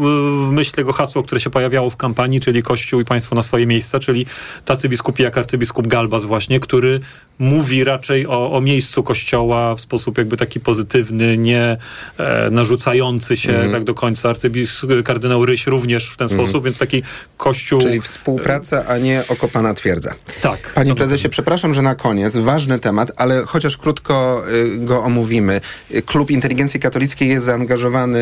w myśl tego hasła, które się pojawiało w kampanii, czyli kościół i państwo na swoje miejsca, czyli tacy biskupi jak arcybiskup Galbas właśnie, który mówi raczej o, o miejscu kościoła w sposób jakby taki pozytywny, nie e, narzucający się Mhm. tak do końca. Arcybiskup kardynał Ryś również w ten Mhm. sposób, więc taki kościół... Czyli współpraca, a nie okopana twierdza. Tak. Panie prezesie, przepraszam, że na koniec, ważny temat, ale chociaż krótko y, go omówimy. Klub Inteligencji Katolickiej jest zaangażowany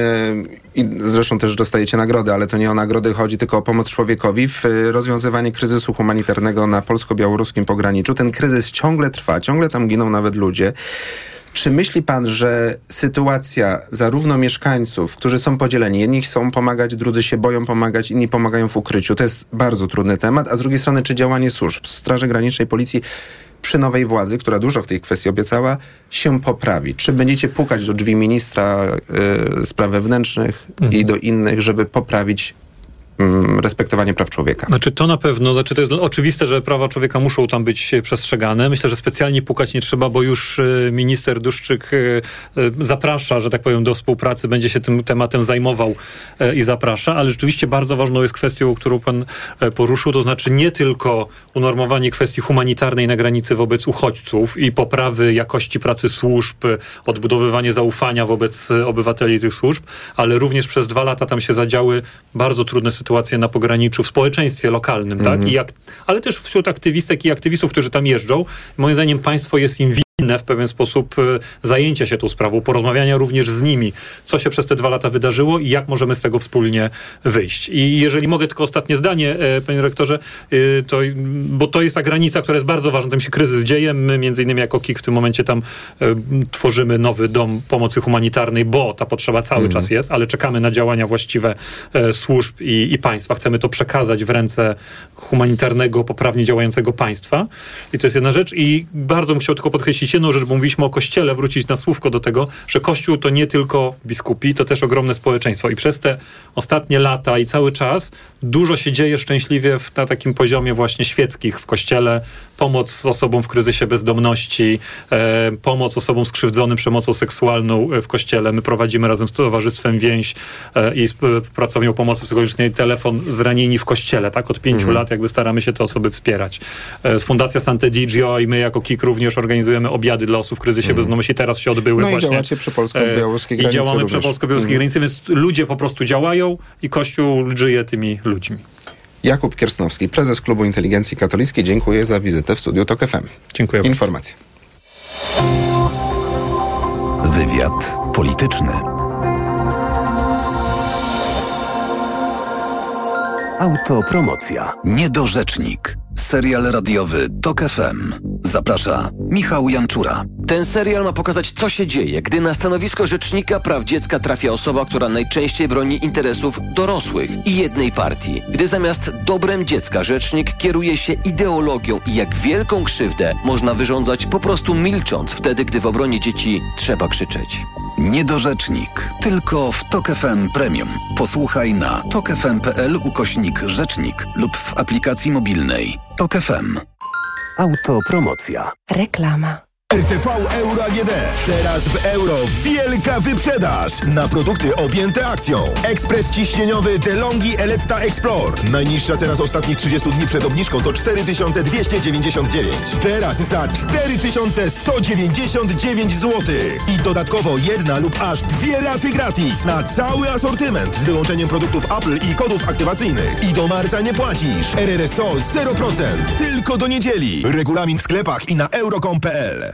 i zresztą też dostajecie nagrody, ale to nie o nagrody chodzi, tylko o pomoc człowiekowi w y, rozwiązywanie kryzysu humanitarnego na polsko-białoruskim pograniczu. Ten kryzys ciągle trwa, ciągle tam giną nawet ludzie. Czy myśli pan, że sytuacja zarówno mieszkańców, którzy są podzieleni, jedni chcą pomagać, drudzy się boją pomagać, inni pomagają w ukryciu, to jest bardzo trudny temat, a z drugiej strony, czy działanie służb, Straży Granicznej, Policji przy nowej władzy, która dużo w tej kwestii obiecała, się poprawi? Czy będziecie pukać do drzwi ministra y, spraw wewnętrznych i do innych, żeby poprawić respektowanie praw człowieka? Znaczy to na pewno, znaczy to jest oczywiste, że prawa człowieka muszą tam być e, przestrzegane. Myślę, że specjalnie pukać nie trzeba, bo już e, minister Duszczyk e, zaprasza, że tak powiem, do współpracy, będzie się tym tematem zajmował i zaprasza, ale rzeczywiście bardzo ważną jest kwestią, którą pan poruszył, to znaczy nie tylko unormowanie kwestii humanitarnej na granicy wobec uchodźców i poprawy jakości pracy służb, odbudowywanie zaufania wobec obywateli tych służb, ale również przez dwa lata tam się zadziały bardzo trudne sytuacje na pograniczu w społeczeństwie lokalnym, tak? Mhm. I jak, ale też wśród aktywistek i aktywistów, którzy tam jeżdżą. Moim zdaniem państwo jest im w pewien sposób e, zajęcia się tą sprawą, porozmawiania również z nimi, co się przez te dwa lata wydarzyło i jak możemy z tego wspólnie wyjść. I jeżeli mogę tylko ostatnie zdanie, e, panie rektorze, e, to, bo to jest ta granica, która jest bardzo ważna, tam się kryzys dzieje, my między innymi jako KIK w tym momencie tam tworzymy nowy dom pomocy humanitarnej, bo ta potrzeba cały mm. czas jest, ale czekamy na działania właściwe służb i, i państwa. Chcemy to przekazać w ręce humanitarnego, poprawnie działającego państwa. I to jest jedna rzecz. I bardzo bym chciał tylko podkreślić jedną rzecz, bo mówiliśmy o Kościele, wrócić na słówko do tego, że Kościół to nie tylko biskupi, to też ogromne społeczeństwo. I przez te ostatnie lata i cały czas dużo się dzieje szczęśliwie w, na takim poziomie właśnie świeckich w Kościele. Pomoc osobom w kryzysie bezdomności, e, pomoc osobom skrzywdzonym przemocą seksualną w Kościele. My prowadzimy razem z Towarzystwem Więź e, i z e, Pracownią Pomocy Psychologicznej telefon zranieni w Kościele. Tak, od pięciu mhm. lat jakby staramy się te osoby wspierać. E, Fundacja Sant'Edigio i my jako KIK również organizujemy obiady dla osób w kryzysie mm. bezdomności. Teraz się odbyły no właśnie. i działacie przy polsko-białoruskiej granicy I działamy również. przy polsko-białoruskiej mm. granicy, więc ludzie po prostu działają i Kościół żyje tymi ludźmi. Jakub Kiersnowski, prezes Klubu Inteligencji Katolickiej. Dziękuję za wizytę w studiu TOK FM. Dziękuję Informacje. Wywiad polityczny. Autopromocja. Niedorzecznik. Serial radiowy TOK FM. Zaprasza Michał Janczura. Ten serial ma pokazać, co się dzieje, gdy na stanowisko rzecznika praw dziecka trafia osoba, która najczęściej broni interesów dorosłych i jednej partii. Gdy zamiast dobrem dziecka rzecznik kieruje się ideologią i jak wielką krzywdę można wyrządzać po prostu milcząc wtedy, gdy w obronie dzieci trzeba krzyczeć. Niedorzecznik. Tylko w TOK FM Premium. Posłuchaj na tokefm.pl ukośnik rzecznik lub w aplikacji mobilnej. TOK FM. Autopromocja. Reklama. RTV Euro AGD. Teraz w euro wielka wyprzedaż na produkty objęte akcją. Ekspres ciśnieniowy DeLonghi Eletta Explore. Najniższa teraz ostatnich 30 dni przed obniżką to 4299. Teraz za 4199 zł. I dodatkowo jedna lub aż dwie raty gratis na cały asortyment z wyłączeniem produktów Apple i kodów aktywacyjnych. I do marca nie płacisz. RRSO 0%. Tylko do niedzieli. Regulamin w sklepach i na euro.com.pl.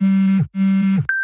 Media.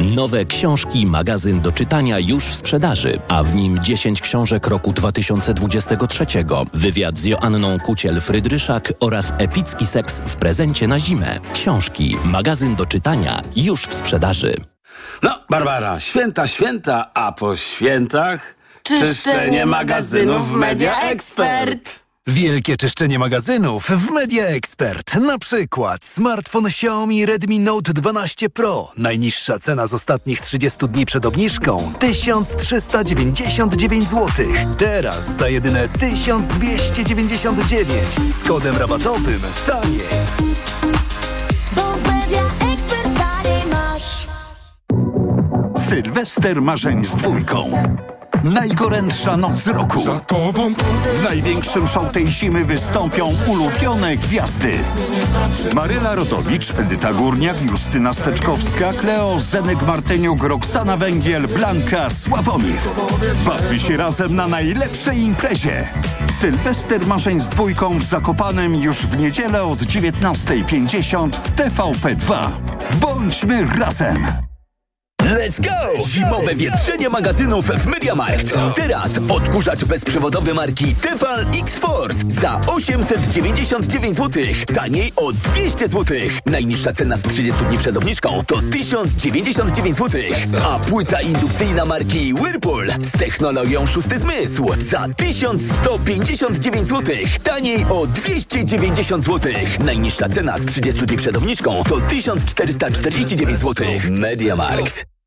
Nowe książki, magazyn do czytania już w sprzedaży, a w nim 10 książek roku 2023, wywiad z Joanną Kuciel-Frydryszak oraz epicki seks w prezencie na zimę. Książki, magazyn do czytania już w sprzedaży. No, Barbara, święta, święta, a po świętach czyszczenie, czyszczenie magazynów w Media Expert. Wielkie czyszczenie magazynów w Media Expert. Na przykład smartfon Xiaomi Redmi Note 12 Pro. Najniższa cena z ostatnich 30 dni przed obniżką 1399 zł. Teraz za jedyne 1299 z kodem rabatowym taniej. Sylwester marzeń z dwójką. Najgorętsza noc roku. W największym show tej zimy wystąpią ulubione gwiazdy. Maryla Rodowicz, Edyta Górniak, Justyna Steczkowska, Kleo, Zenek Martyniuk, Roxana Węgiel, Blanka, Sławomir. Bawmy się razem na najlepszej imprezie. Sylwester Marzeń z dwójką w Zakopanem już w niedzielę od 19.50 w TVP2. Bądźmy razem! Let's go! Zimowe wietrzenie magazynów w MediaMarkt. Teraz odkurzacz bezprzewodowy marki Tefal X-Force za 899 zł. Taniej o 200 zł. Najniższa cena z 30 dni przed obniżką to 1099 zł. A płyta indukcyjna marki Whirlpool z technologią szósty zmysł za 1159 zł. Taniej o 290 zł. Najniższa cena z 30 dni przed obniżką to 1449 zł. MediaMarkt.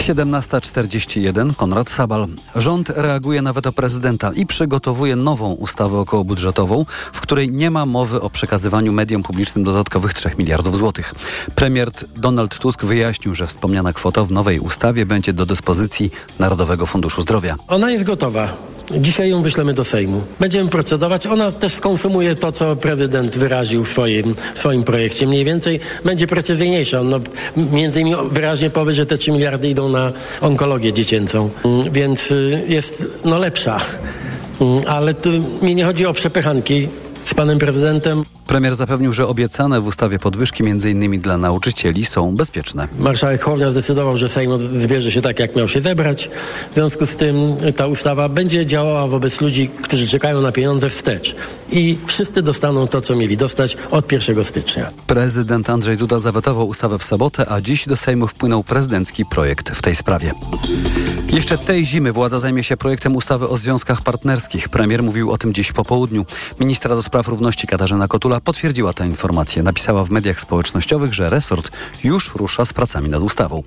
17.41 Konrad Sabal. Rząd reaguje na weto prezydenta i przygotowuje nową ustawę okołobudżetową, w której nie ma mowy o przekazywaniu mediom publicznym dodatkowych 3 miliardów złotych. Premier Donald Tusk wyjaśnił, że wspomniana kwota w nowej ustawie będzie do dyspozycji Narodowego Funduszu Zdrowia. Ona jest gotowa. Dzisiaj ją wyślemy do Sejmu. Będziemy procedować. Ona też skonsumuje to, co prezydent wyraził w swoim, w swoim projekcie. Mniej więcej będzie precyzyjniejsza. No, między innymi wyraźnie powie, że te 3 miliardy idą na onkologię dziecięcą. Mm, Więc y, jest no, lepsza. Mm, Ale tu mi nie chodzi o przepychanki z panem prezydentem. Premier zapewnił, że obiecane w ustawie podwyżki m.in. dla nauczycieli są bezpieczne. Marszałek Hołownia zdecydował, że Sejm zbierze się tak, jak miał się zebrać. W związku z tym ta ustawa będzie działała wobec ludzi, którzy czekają na pieniądze wstecz. I wszyscy dostaną to, co mieli dostać od 1 stycznia. Prezydent Andrzej Duda zawetował ustawę w sobotę, a dziś do Sejmu wpłynął prezydencki projekt w tej sprawie. Jeszcze tej zimy władza zajmie się projektem ustawy o związkach partnerskich. Premier mówił o tym dziś po południu. Ministra do spraw równości Katarzyna Kotula potwierdziła tę informację. Napisała w mediach społecznościowych, że resort już rusza z pracami nad ustawą.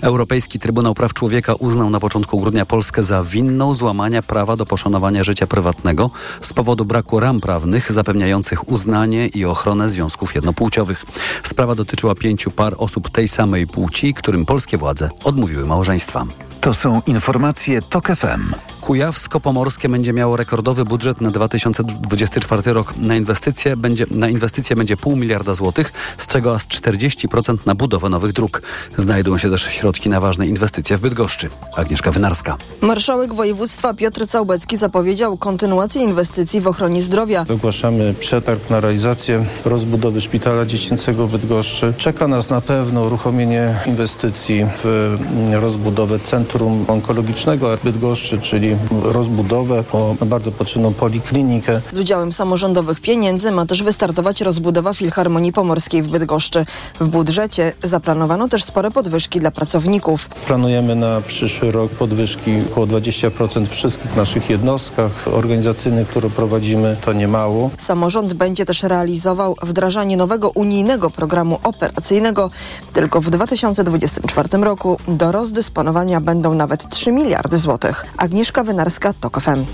Europejski Trybunał Praw Człowieka uznał na początku grudnia Polskę za winną złamania prawa do poszanowania życia prywatnego z powodu braku ram prawnych zapewniających uznanie i ochronę związków jednopłciowych. Sprawa dotyczyła pięciu par osób tej samej płci, którym polskie władze odmówiły małżeństwa. To są informacje TOK FM. Kujawsko-Pomorskie będzie miało rekordowy budżet na 2024 rok. Na inwestycje będzie, na inwestycje będzie pół miliarda złotych, z czego aż 40% na budowę nowych dróg. Znajdują się też środki na ważne inwestycje w Bydgoszczy. Agnieszka Wynarska. Marszałek województwa Piotr Całbecki zapowiedział kontynuację inwestycji w ochronie zdrowia. Ogłaszamy przetarg na realizację rozbudowy szpitala dziecięcego w Bydgoszczy. Czeka nas na pewno uruchomienie inwestycji w rozbudowę Centrum Onkologicznego Bydgoszczy, czyli rozbudowę o bardzo potrzebną poliklinikę. Z udziałem samorządowych pieniędzy ma też wystartować rozbudowa Filharmonii Pomorskiej w Bydgoszczy. W budżecie zaplanowano też spore podwyżki dla pracowników. Planujemy na przyszły rok podwyżki około 20% w wszystkich naszych jednostkach organizacyjnych, które prowadzimy. To nie mało. Samorząd będzie też realizował wdrażanie nowego unijnego programu operacyjnego. Tylko w 2024 roku do rozdysponowania będą nawet 3 miliardy złotych. Agnieszka Wynarska, TOK FM.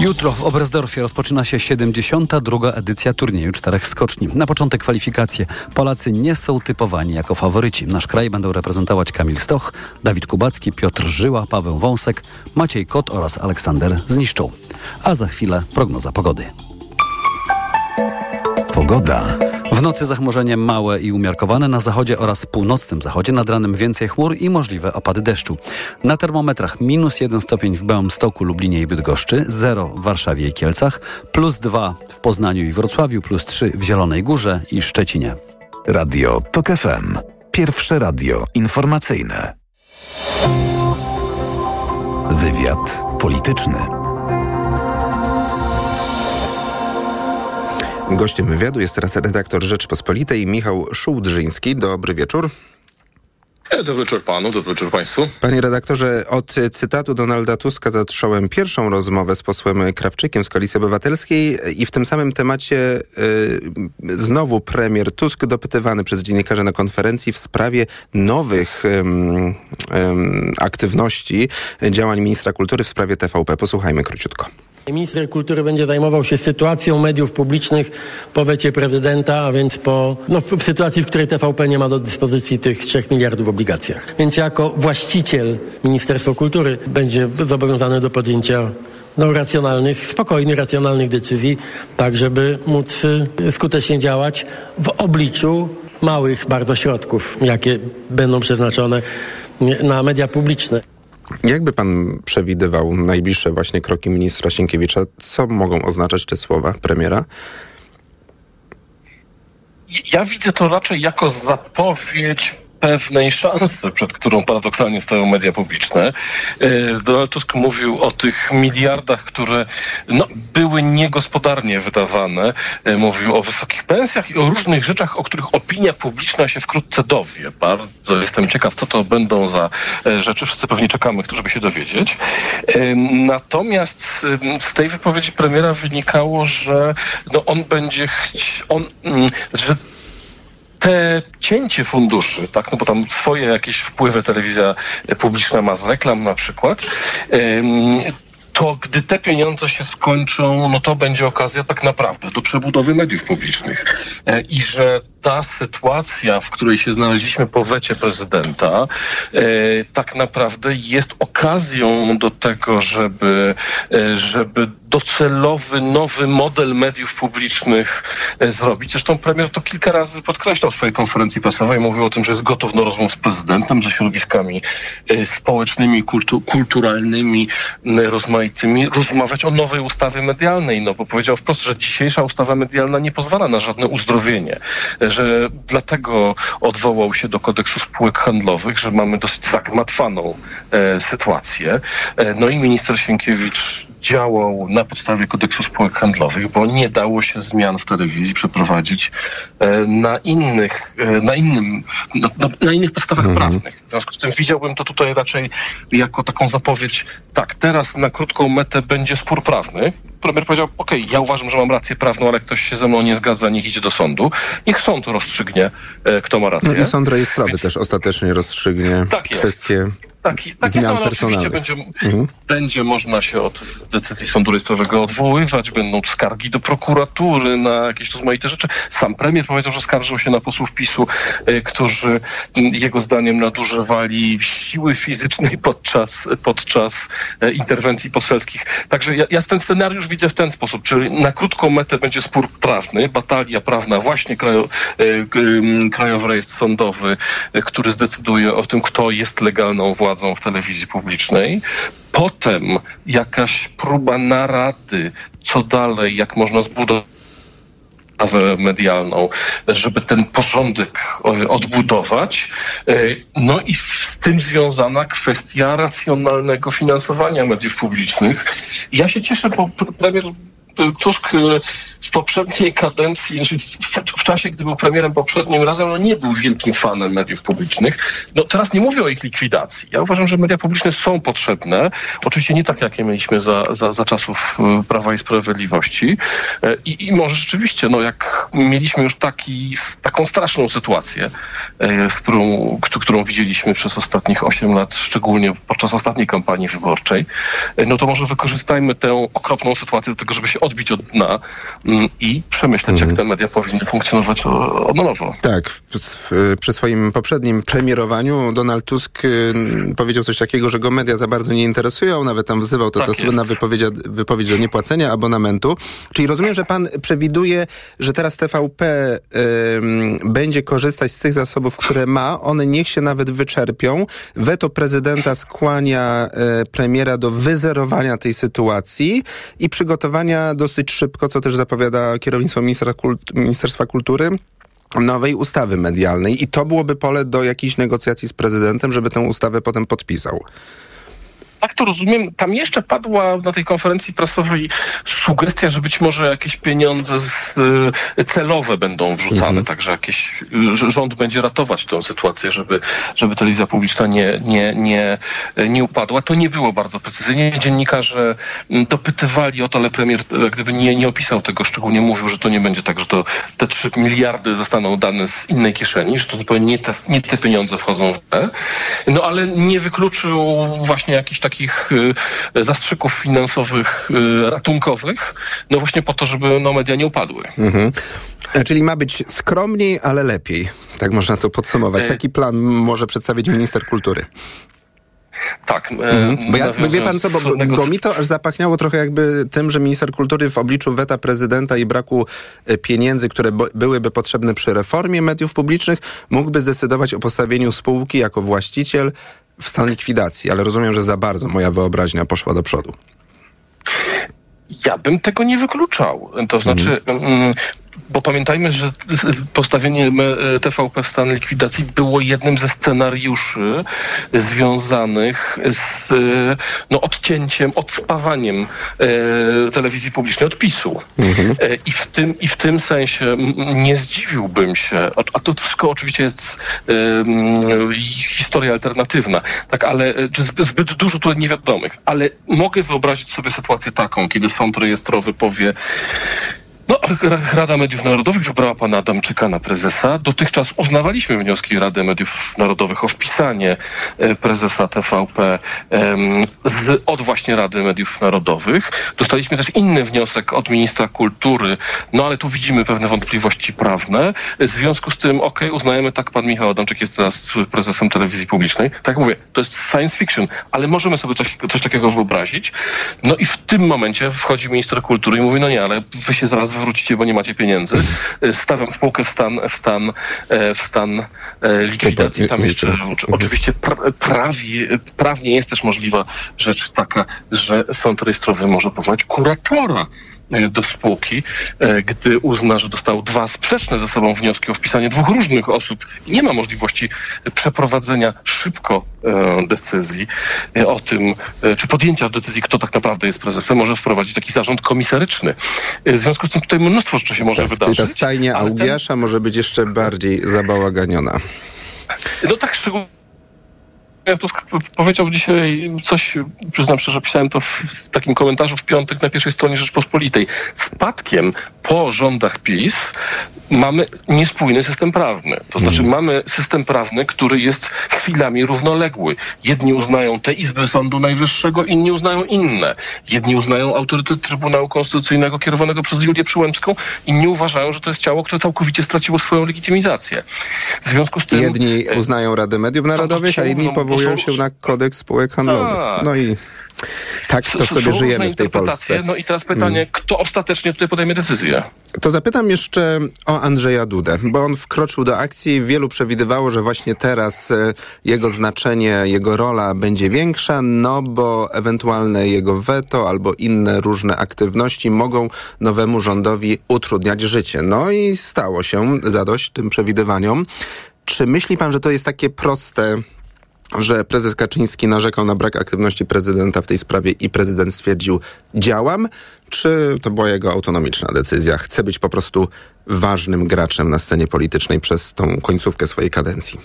Jutro w Oberstdorfie rozpoczyna się 72. edycja turnieju czterech skoczni. Na początek kwalifikacje. Polacy nie są typowani jako faworyci. Nasz kraj będą reprezentować Kamil Stoch, Dawid Kubacki, Piotr Żyła, Paweł Wąsek, Maciej Kot oraz Aleksander Zniszczą. A za chwilę prognoza pogody. Pogoda. W nocy zachmurzenie małe i umiarkowane na zachodzie oraz północnym zachodzie, nad ranem więcej chmur i możliwe opady deszczu. Na termometrach minus 1 stopień w Bełmstoku, Lublinie i Bydgoszczy, 0 w Warszawie i Kielcach, plus 2 w Poznaniu i Wrocławiu, plus 3 w Zielonej Górze i Szczecinie. Radio TOK FM. Pierwsze radio informacyjne. Wywiad polityczny. Gościem wywiadu jest teraz redaktor Rzeczpospolitej Michał Szułdrzyński. Dobry wieczór. Dobry wieczór panu, dobry wieczór państwu. Panie redaktorze, od cytatu Donalda Tuska zacząłem pierwszą rozmowę z posłem Krawczykiem z Koalicji Obywatelskiej i w tym samym temacie y, znowu premier Tusk dopytywany przez dziennikarzy na konferencji w sprawie nowych ym, ym, aktywności działań ministra kultury w sprawie TVP. Posłuchajmy króciutko. Minister kultury będzie zajmował się sytuacją mediów publicznych po wecie prezydenta, a więc po, no, w, sytuacji, w której TVP nie ma do dyspozycji tych 3 miliardów w obligacjach. Więc jako właściciel Ministerstwo Kultury będzie zobowiązane do podjęcia no, racjonalnych, spokojnych, racjonalnych decyzji, tak żeby móc y, skutecznie działać w obliczu małych bardzo środków, jakie będą przeznaczone y, na media publiczne. Jakby pan przewidywał najbliższe właśnie kroki ministra Sienkiewicza? Co mogą oznaczać te słowa premiera? Ja widzę to raczej jako zapowiedź pewnej szansy, przed którą paradoksalnie stoją media publiczne. E, Donald Tusk mówił o tych miliardach, które no, były niegospodarnie wydawane. E, Mówił o wysokich pensjach i o różnych rzeczach, o których opinia publiczna się wkrótce dowie. Bardzo jestem ciekaw, co to będą za e, rzeczy. Wszyscy pewnie czekamy, żeby się dowiedzieć. Natomiast z tej wypowiedzi premiera wynikało, że no, on będzie chci- on, mm, że te cięcie funduszy, tak, no bo tam swoje jakieś wpływy telewizja publiczna ma z reklam na przykład, to gdy te pieniądze się skończą, no to będzie okazja tak naprawdę do przebudowy mediów publicznych. E, I że ta sytuacja, w której się znaleźliśmy po wecie prezydenta, e, tak naprawdę jest okazją do tego, żeby, e, żeby docelowy, nowy model mediów publicznych e, zrobić. Zresztą premier to kilka razy podkreślał w swojej konferencji prasowej. Mówił o tym, że jest gotów do rozmów z prezydentem, ze środowiskami społecznymi, kultu, kulturalnymi, rozmaitymi, rozmawiać o nowej ustawie medialnej. No bo powiedział wprost, że dzisiejsza ustawa medialna nie pozwala na żadne uzdrowienie. Że dlatego odwołał się do kodeksu spółek handlowych, że mamy dosyć zagmatwaną e, sytuację. E, no i minister Sienkiewicz działał na podstawie kodeksu spółek handlowych, bo nie dało się zmian w telewizji przeprowadzić e, na innych, e, na innym, na, na, na innych podstawach prawnych. W związku z tym widziałbym to tutaj raczej jako taką zapowiedź, tak, teraz na krótką metę będzie spór prawny. Premier powiedział, okej, ja uważam, że mam rację prawną, ale ktoś się ze mną nie zgadza, niech idzie do sądu. Niech sąd rozstrzygnie, e, kto ma rację. No i sąd rejestrowy też ostatecznie rozstrzygnie Tak jest. Tak, tak jest, ale oczywiście będzie, Mhm. będzie można się od decyzji sądu rejestrowego odwoływać, będą skargi do prokuratury na jakieś rozmaite rzeczy. Sam premier powiedział, że skarżył się na posłów PiSu, e, którzy jego zdaniem nadużywali siły fizycznej podczas, podczas e, interwencji poselskich. Także ja, ja ten scenariusz widzę w ten sposób, czyli na krótką metę będzie spór prawny, batalia prawna, właśnie krajo, e, Krajowy Rejestr Sądowy, który zdecyduje o tym, kto jest legalną władzą w telewizji publicznej. Potem jakaś próba narady, co dalej, jak można zbudować medialną, żeby ten porządek e, odbudować. E, No i z tym związana kwestia racjonalnego finansowania mediów publicznych. Ja się cieszę, bo pr- premier Tusk e, w poprzedniej kadencji, znaczy w, czasie, gdy był premierem poprzednim razem, no nie był wielkim fanem mediów publicznych. No teraz nie mówię o ich likwidacji. Ja uważam, że media publiczne są potrzebne. Oczywiście nie tak, jakie mieliśmy za, za, za czasów e, Prawa i Sprawiedliwości. E, I, I może rzeczywiście, no jak mieliśmy już taki, taką straszną sytuację, z którą, któ- którą widzieliśmy przez ostatnich 8 lat, szczególnie podczas ostatniej kampanii wyborczej, no to może wykorzystajmy tę okropną sytuację do tego, żeby się odbić od dna mm, i przemyśleć, jak te media powinny funkcjonować od nowo. Tak, w, w, przy swoim poprzednim premierowaniu Donald Tusk y, powiedział coś takiego, że go media za bardzo nie interesują, nawet tam wzywał to Tak ta słynna wypowiedź, wypowiedź o niepłacenia abonamentu. Czyli rozumiem, że pan przewiduje, że teraz TVP ym, będzie korzystać z tych zasobów, które ma, one niech się nawet wyczerpią. Weto prezydenta skłania y, premiera do wyzerowania tej sytuacji i przygotowania dosyć szybko, co też zapowiada kierownictwo Ministerstwa Kultury, nowej ustawy medialnej i to byłoby pole do jakichś negocjacji z prezydentem, żeby tę ustawę potem podpisał. Tak to rozumiem. Tam jeszcze padła na tej konferencji prasowej sugestia, że być może jakieś pieniądze z, y, celowe będą wrzucane, Mhm. także jakieś, że rząd będzie ratować tę sytuację, żeby, żeby telewizja publiczna nie, nie, nie, nie upadła. To nie było bardzo precyzyjnie. Dziennikarze mm, dopytywali o to, ale premier e, gdyby nie, nie opisał tego szczególnie, mówił, że to nie będzie tak, że to te 3 miliardy zostaną dane z innej kieszeni, że to zupełnie nie te, nie te pieniądze wchodzą w te. No ale nie wykluczył właśnie jakichś takich y, zastrzyków finansowych, y, ratunkowych, no właśnie po to, żeby no, media nie upadły. Mhm. E, Czyli ma być skromniej, ale lepiej. Tak można to podsumować. E- Jaki plan może przedstawić minister kultury? Tak. e, Mhm. Bo ja, wie pan co, bo, bo mi to aż zapachniało trochę jakby tym, że minister kultury w obliczu weta prezydenta i braku pieniędzy, które bo, byłyby potrzebne przy reformie mediów publicznych, mógłby zdecydować o postawieniu spółki jako właściciel w stan likwidacji, ale rozumiem, że za bardzo moja wyobraźnia poszła do przodu. Ja bym tego nie wykluczał. To znaczy, mm, bo pamiętajmy, że postawienie TVP w stan likwidacji było jednym ze scenariuszy związanych z no, odcięciem, odspawaniem e, telewizji publicznej od PiSu. E, I, w tym, I w tym sensie nie zdziwiłbym się, a- a to wszystko oczywiście jest e, historia alternatywna, tak, ale e, czy zbyt, zbyt dużo tutaj niewiadomych, ale mogę wyobrazić sobie sytuację taką, kiedy sąd rejestrowy powie, no, Rada Mediów Narodowych wybrała pana Adamczyka na prezesa. Dotychczas uznawaliśmy wnioski Rady Mediów Narodowych o wpisanie e, prezesa TVP z, od właśnie Rady Mediów Narodowych. Dostaliśmy też inny wniosek od ministra kultury, no ale tu widzimy pewne wątpliwości prawne. W związku z tym, okej, uznajemy, tak, pan Michał Adamczyk jest teraz prezesem telewizji publicznej. Tak mówię, to jest science fiction, ale możemy sobie coś, coś takiego wyobrazić. No i w tym momencie wchodzi minister kultury i mówi, no nie, ale wy się zaraz wywrócicie, bo nie macie pieniędzy. E, Stawiam spółkę w stan, w stan, e, w stan e, likwidacji. Tam jeszcze oczy- oczywiście pra, prawie, prawnie jest też możliwa rzecz taka, że sąd rejestrowy może powołać kuratora do spółki, e, gdy uzna, że dostał dwa sprzeczne ze sobą wnioski o wpisanie dwóch różnych osób i nie ma możliwości przeprowadzenia szybko e, decyzji e, o tym, e, czy podjęcia decyzji, kto tak naprawdę jest prezesem, może wprowadzić taki zarząd komisaryczny. E, W związku z tym tutaj mnóstwo rzeczy się może Czyli wydarzyć. ta stajnia ale ten- Augiasza może być jeszcze bardziej zabałaganiona. No tak szczególnie. Ja Tusk powiedział dzisiaj coś, przyznam szczerze, pisałem to w, takim komentarzu w piątek na pierwszej stronie Rzeczpospolitej. Spadkiem po rządach PiS mamy niespójny system prawny. To znaczy mamy system prawny, który jest chwilami równoległy. Jedni uznają te izby Sądu Najwyższego, inni uznają inne. Jedni uznają autorytet Trybunału Konstytucyjnego kierowanego przez Julię Przyłębską, inni uważają, że to jest ciało, które całkowicie straciło swoją legitymizację. W związku z tym... Jedni uznają Radę Mediów Narodowych, a inni powołują się na kodeks spółek handlowych. Tak. No i tak to sobie żyjemy w tej. Polsce. No i teraz pytanie, Mm. kto ostatecznie tutaj podejmie decyzję? To zapytam jeszcze o Andrzeja Dudę, bo on wkroczył do akcji. Wielu przewidywało, że właśnie teraz e, jego znaczenie, jego rola będzie większa, no bo ewentualne jego weto albo inne różne aktywności mogą nowemu rządowi utrudniać życie. No i stało się zadość tym przewidywaniom. Czy myśli pan, że to jest takie proste, że prezes Kaczyński narzekał na brak aktywności prezydenta w tej sprawie i prezydent stwierdził działam, czy to była jego autonomiczna decyzja? Chce być po prostu ważnym graczem na scenie politycznej przez tą końcówkę swojej kadencji.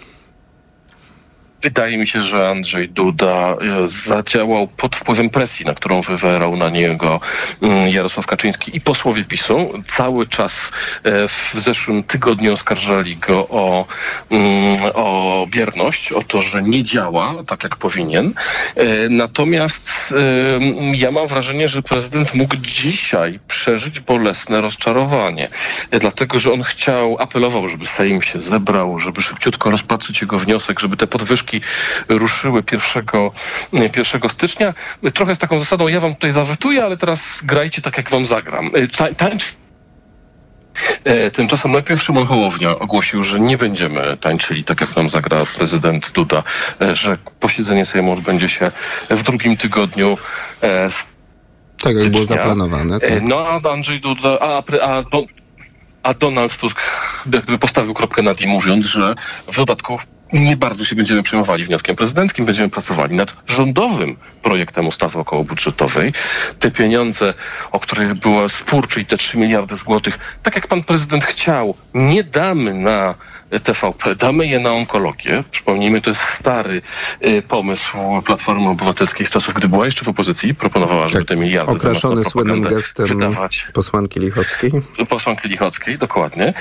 Wydaje mi się, że Andrzej Duda e, zadziałał pod wpływem presji, na którą wywierał na niego mm, Jarosław Kaczyński i posłowie PiSu. Cały czas e, w zeszłym tygodniu oskarżali go o, mm, o bierność, o to, że nie działa tak, jak powinien. E, Natomiast ja mam wrażenie, że prezydent mógł dzisiaj przeżyć bolesne rozczarowanie. Dlatego, że on chciał, apelował, żeby Sejm się zebrał, żeby szybciutko rozpatrzyć jego wniosek, żeby te podwyżki ruszyły 1, 1 stycznia. Trochę z taką zasadą, ja wam tutaj zawetuję, ale teraz grajcie tak, jak wam zagram. E, Ta, tańcz E, Tymczasem najpierw Szymon Hołownia ogłosił, że nie będziemy tańczyli tak, jak nam zagra prezydent Duda, e, że posiedzenie Sejmu odbędzie się w drugim tygodniu Tak jak było zaplanowane. Tak. No a Andrzej Duda, a, a, a Donald Tusk postawił kropkę nad i mówiąc, że w dodatku nie bardzo się będziemy przejmowali wnioskiem prezydenckim, będziemy pracowali nad rządowym projektem ustawy okołobudżetowej. Te pieniądze, o których było spór, czyli te 3 miliardy złotych, tak jak pan prezydent chciał, nie damy na TVP, damy je na onkologię. Przypomnijmy, to jest stary y, pomysł Platformy Obywatelskiej z czasów, gdy była jeszcze w opozycji. Proponowała, żeby te miliardy Tak. Okraszony słynnym gestem wydawać posłanki Lichockiej. posłanki Lichockiej, dokładnie.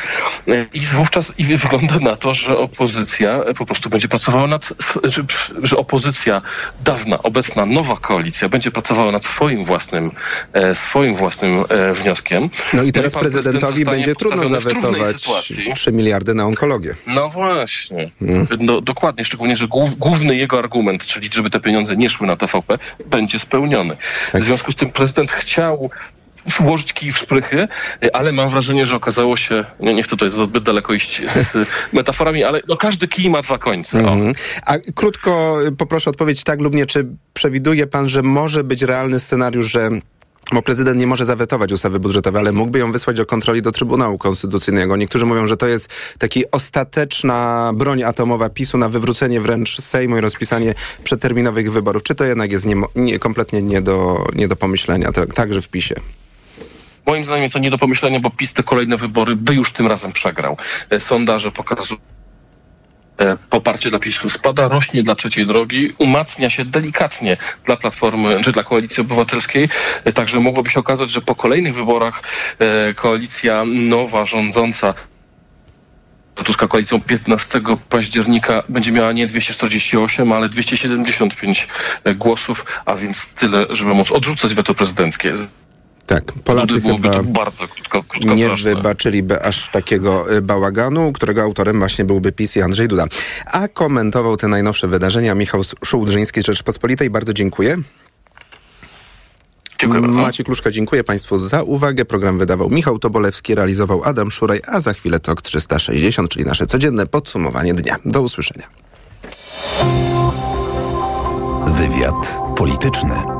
I wówczas i wygląda na to, że opozycja po prostu będzie pracowała nad, że, że opozycja dawna, obecna, nowa koalicja będzie pracowała nad swoim własnym, e, swoim własnym e, wnioskiem. No i teraz pan prezydent prezydentowi będzie trudno zawetować sytuacji. 3 miliardy na onkologię. No właśnie. Mm. No, dokładnie, szczególnie, że głów, główny jego argument, czyli żeby te pieniądze nie szły na TVP, będzie spełniony. Tak. W związku z tym prezydent chciał włożyć kij w sprychy, ale mam wrażenie, że okazało się, nie, nie chcę tutaj zbyt daleko iść z metaforami, ale no, każdy kij ma dwa końce. Mhm. A krótko poproszę odpowiedź tak lub nie, czy przewiduje pan, że może być realny scenariusz, że bo prezydent nie może zawetować ustawy budżetowej, ale mógłby ją wysłać do kontroli do Trybunału Konstytucyjnego. Niektórzy mówią, że to jest taki ostateczna broń atomowa PiSu na wywrócenie wręcz Sejmu i rozpisanie przedterminowych wyborów. Czy to jednak jest nie, nie, kompletnie nie do, nie do pomyślenia, tak, także w PiSie? Moim zdaniem jest to nie do pomyślenia, bo PiS te kolejne wybory by już tym razem przegrał. E, Sondaże pokazują poparcie dla PiSu spada, rośnie dla trzeciej drogi, umacnia się delikatnie dla Platformy czy dla Koalicji Obywatelskiej. E, Także mogłoby się okazać, że po kolejnych wyborach e, koalicja nowa, rządząca Tuska koalicją 15 października będzie miała nie 248, ale 275 głosów, a więc tyle, żeby móc odrzucać weto prezydenckie. Tak, Polacy byłoby chyba to bardzo krótko, nie krótkowzroczne. wybaczyliby aż takiego y, bałaganu, którego autorem właśnie byłby PiS i Andrzej Duda. A komentował te najnowsze wydarzenia Michał Szułdrzyński z Rzeczpospolitej. Bardzo dziękuję. Dziękuję bardzo. Maciej Kluszka, dziękuję Państwu za uwagę. Program wydawał Michał Tobolewski, realizował Adam Szuraj, a za chwilę TOK 360, czyli nasze codzienne podsumowanie dnia. Do usłyszenia. Wywiad polityczny.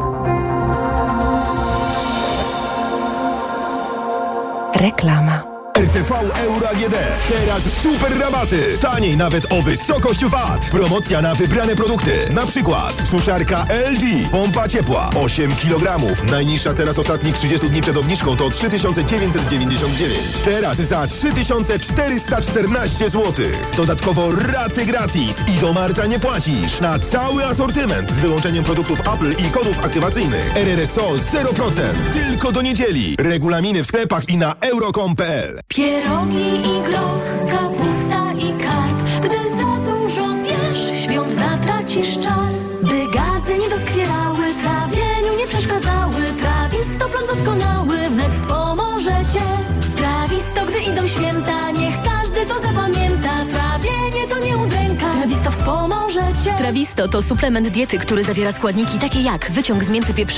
Reklama. RTV Euro AGD. Teraz super rabaty. Taniej nawet o wysokość VAT. Promocja na wybrane produkty. Na przykład suszarka LG. Pompa ciepła. 8 kg. Najniższa teraz ostatnich 30 dni przed obniżką to 3999. Teraz za 3414 zł. Dodatkowo raty gratis. I do marca nie płacisz. Na cały asortyment. Z wyłączeniem produktów Apple i kodów aktywacyjnych. RRSO 0%. Tylko do niedzieli. Regulaminy w sklepach i na euro.com.pl. Pierogi i groch, kapusta i karp. Gdy za dużo zjesz, świąt zatracisz czar. By gazy nie doskwierały, trawieniu nie przeszkadzały. Trawistoplon doskonały wnet wspomoże cię. Trawisto, gdy idą święta, niech każdy to zapamięta. Trawienie to nie udręka, trawisto wspomoże cię. Trawisto to suplement diety, który zawiera składniki takie jak wyciąg z mięty pieprzowej,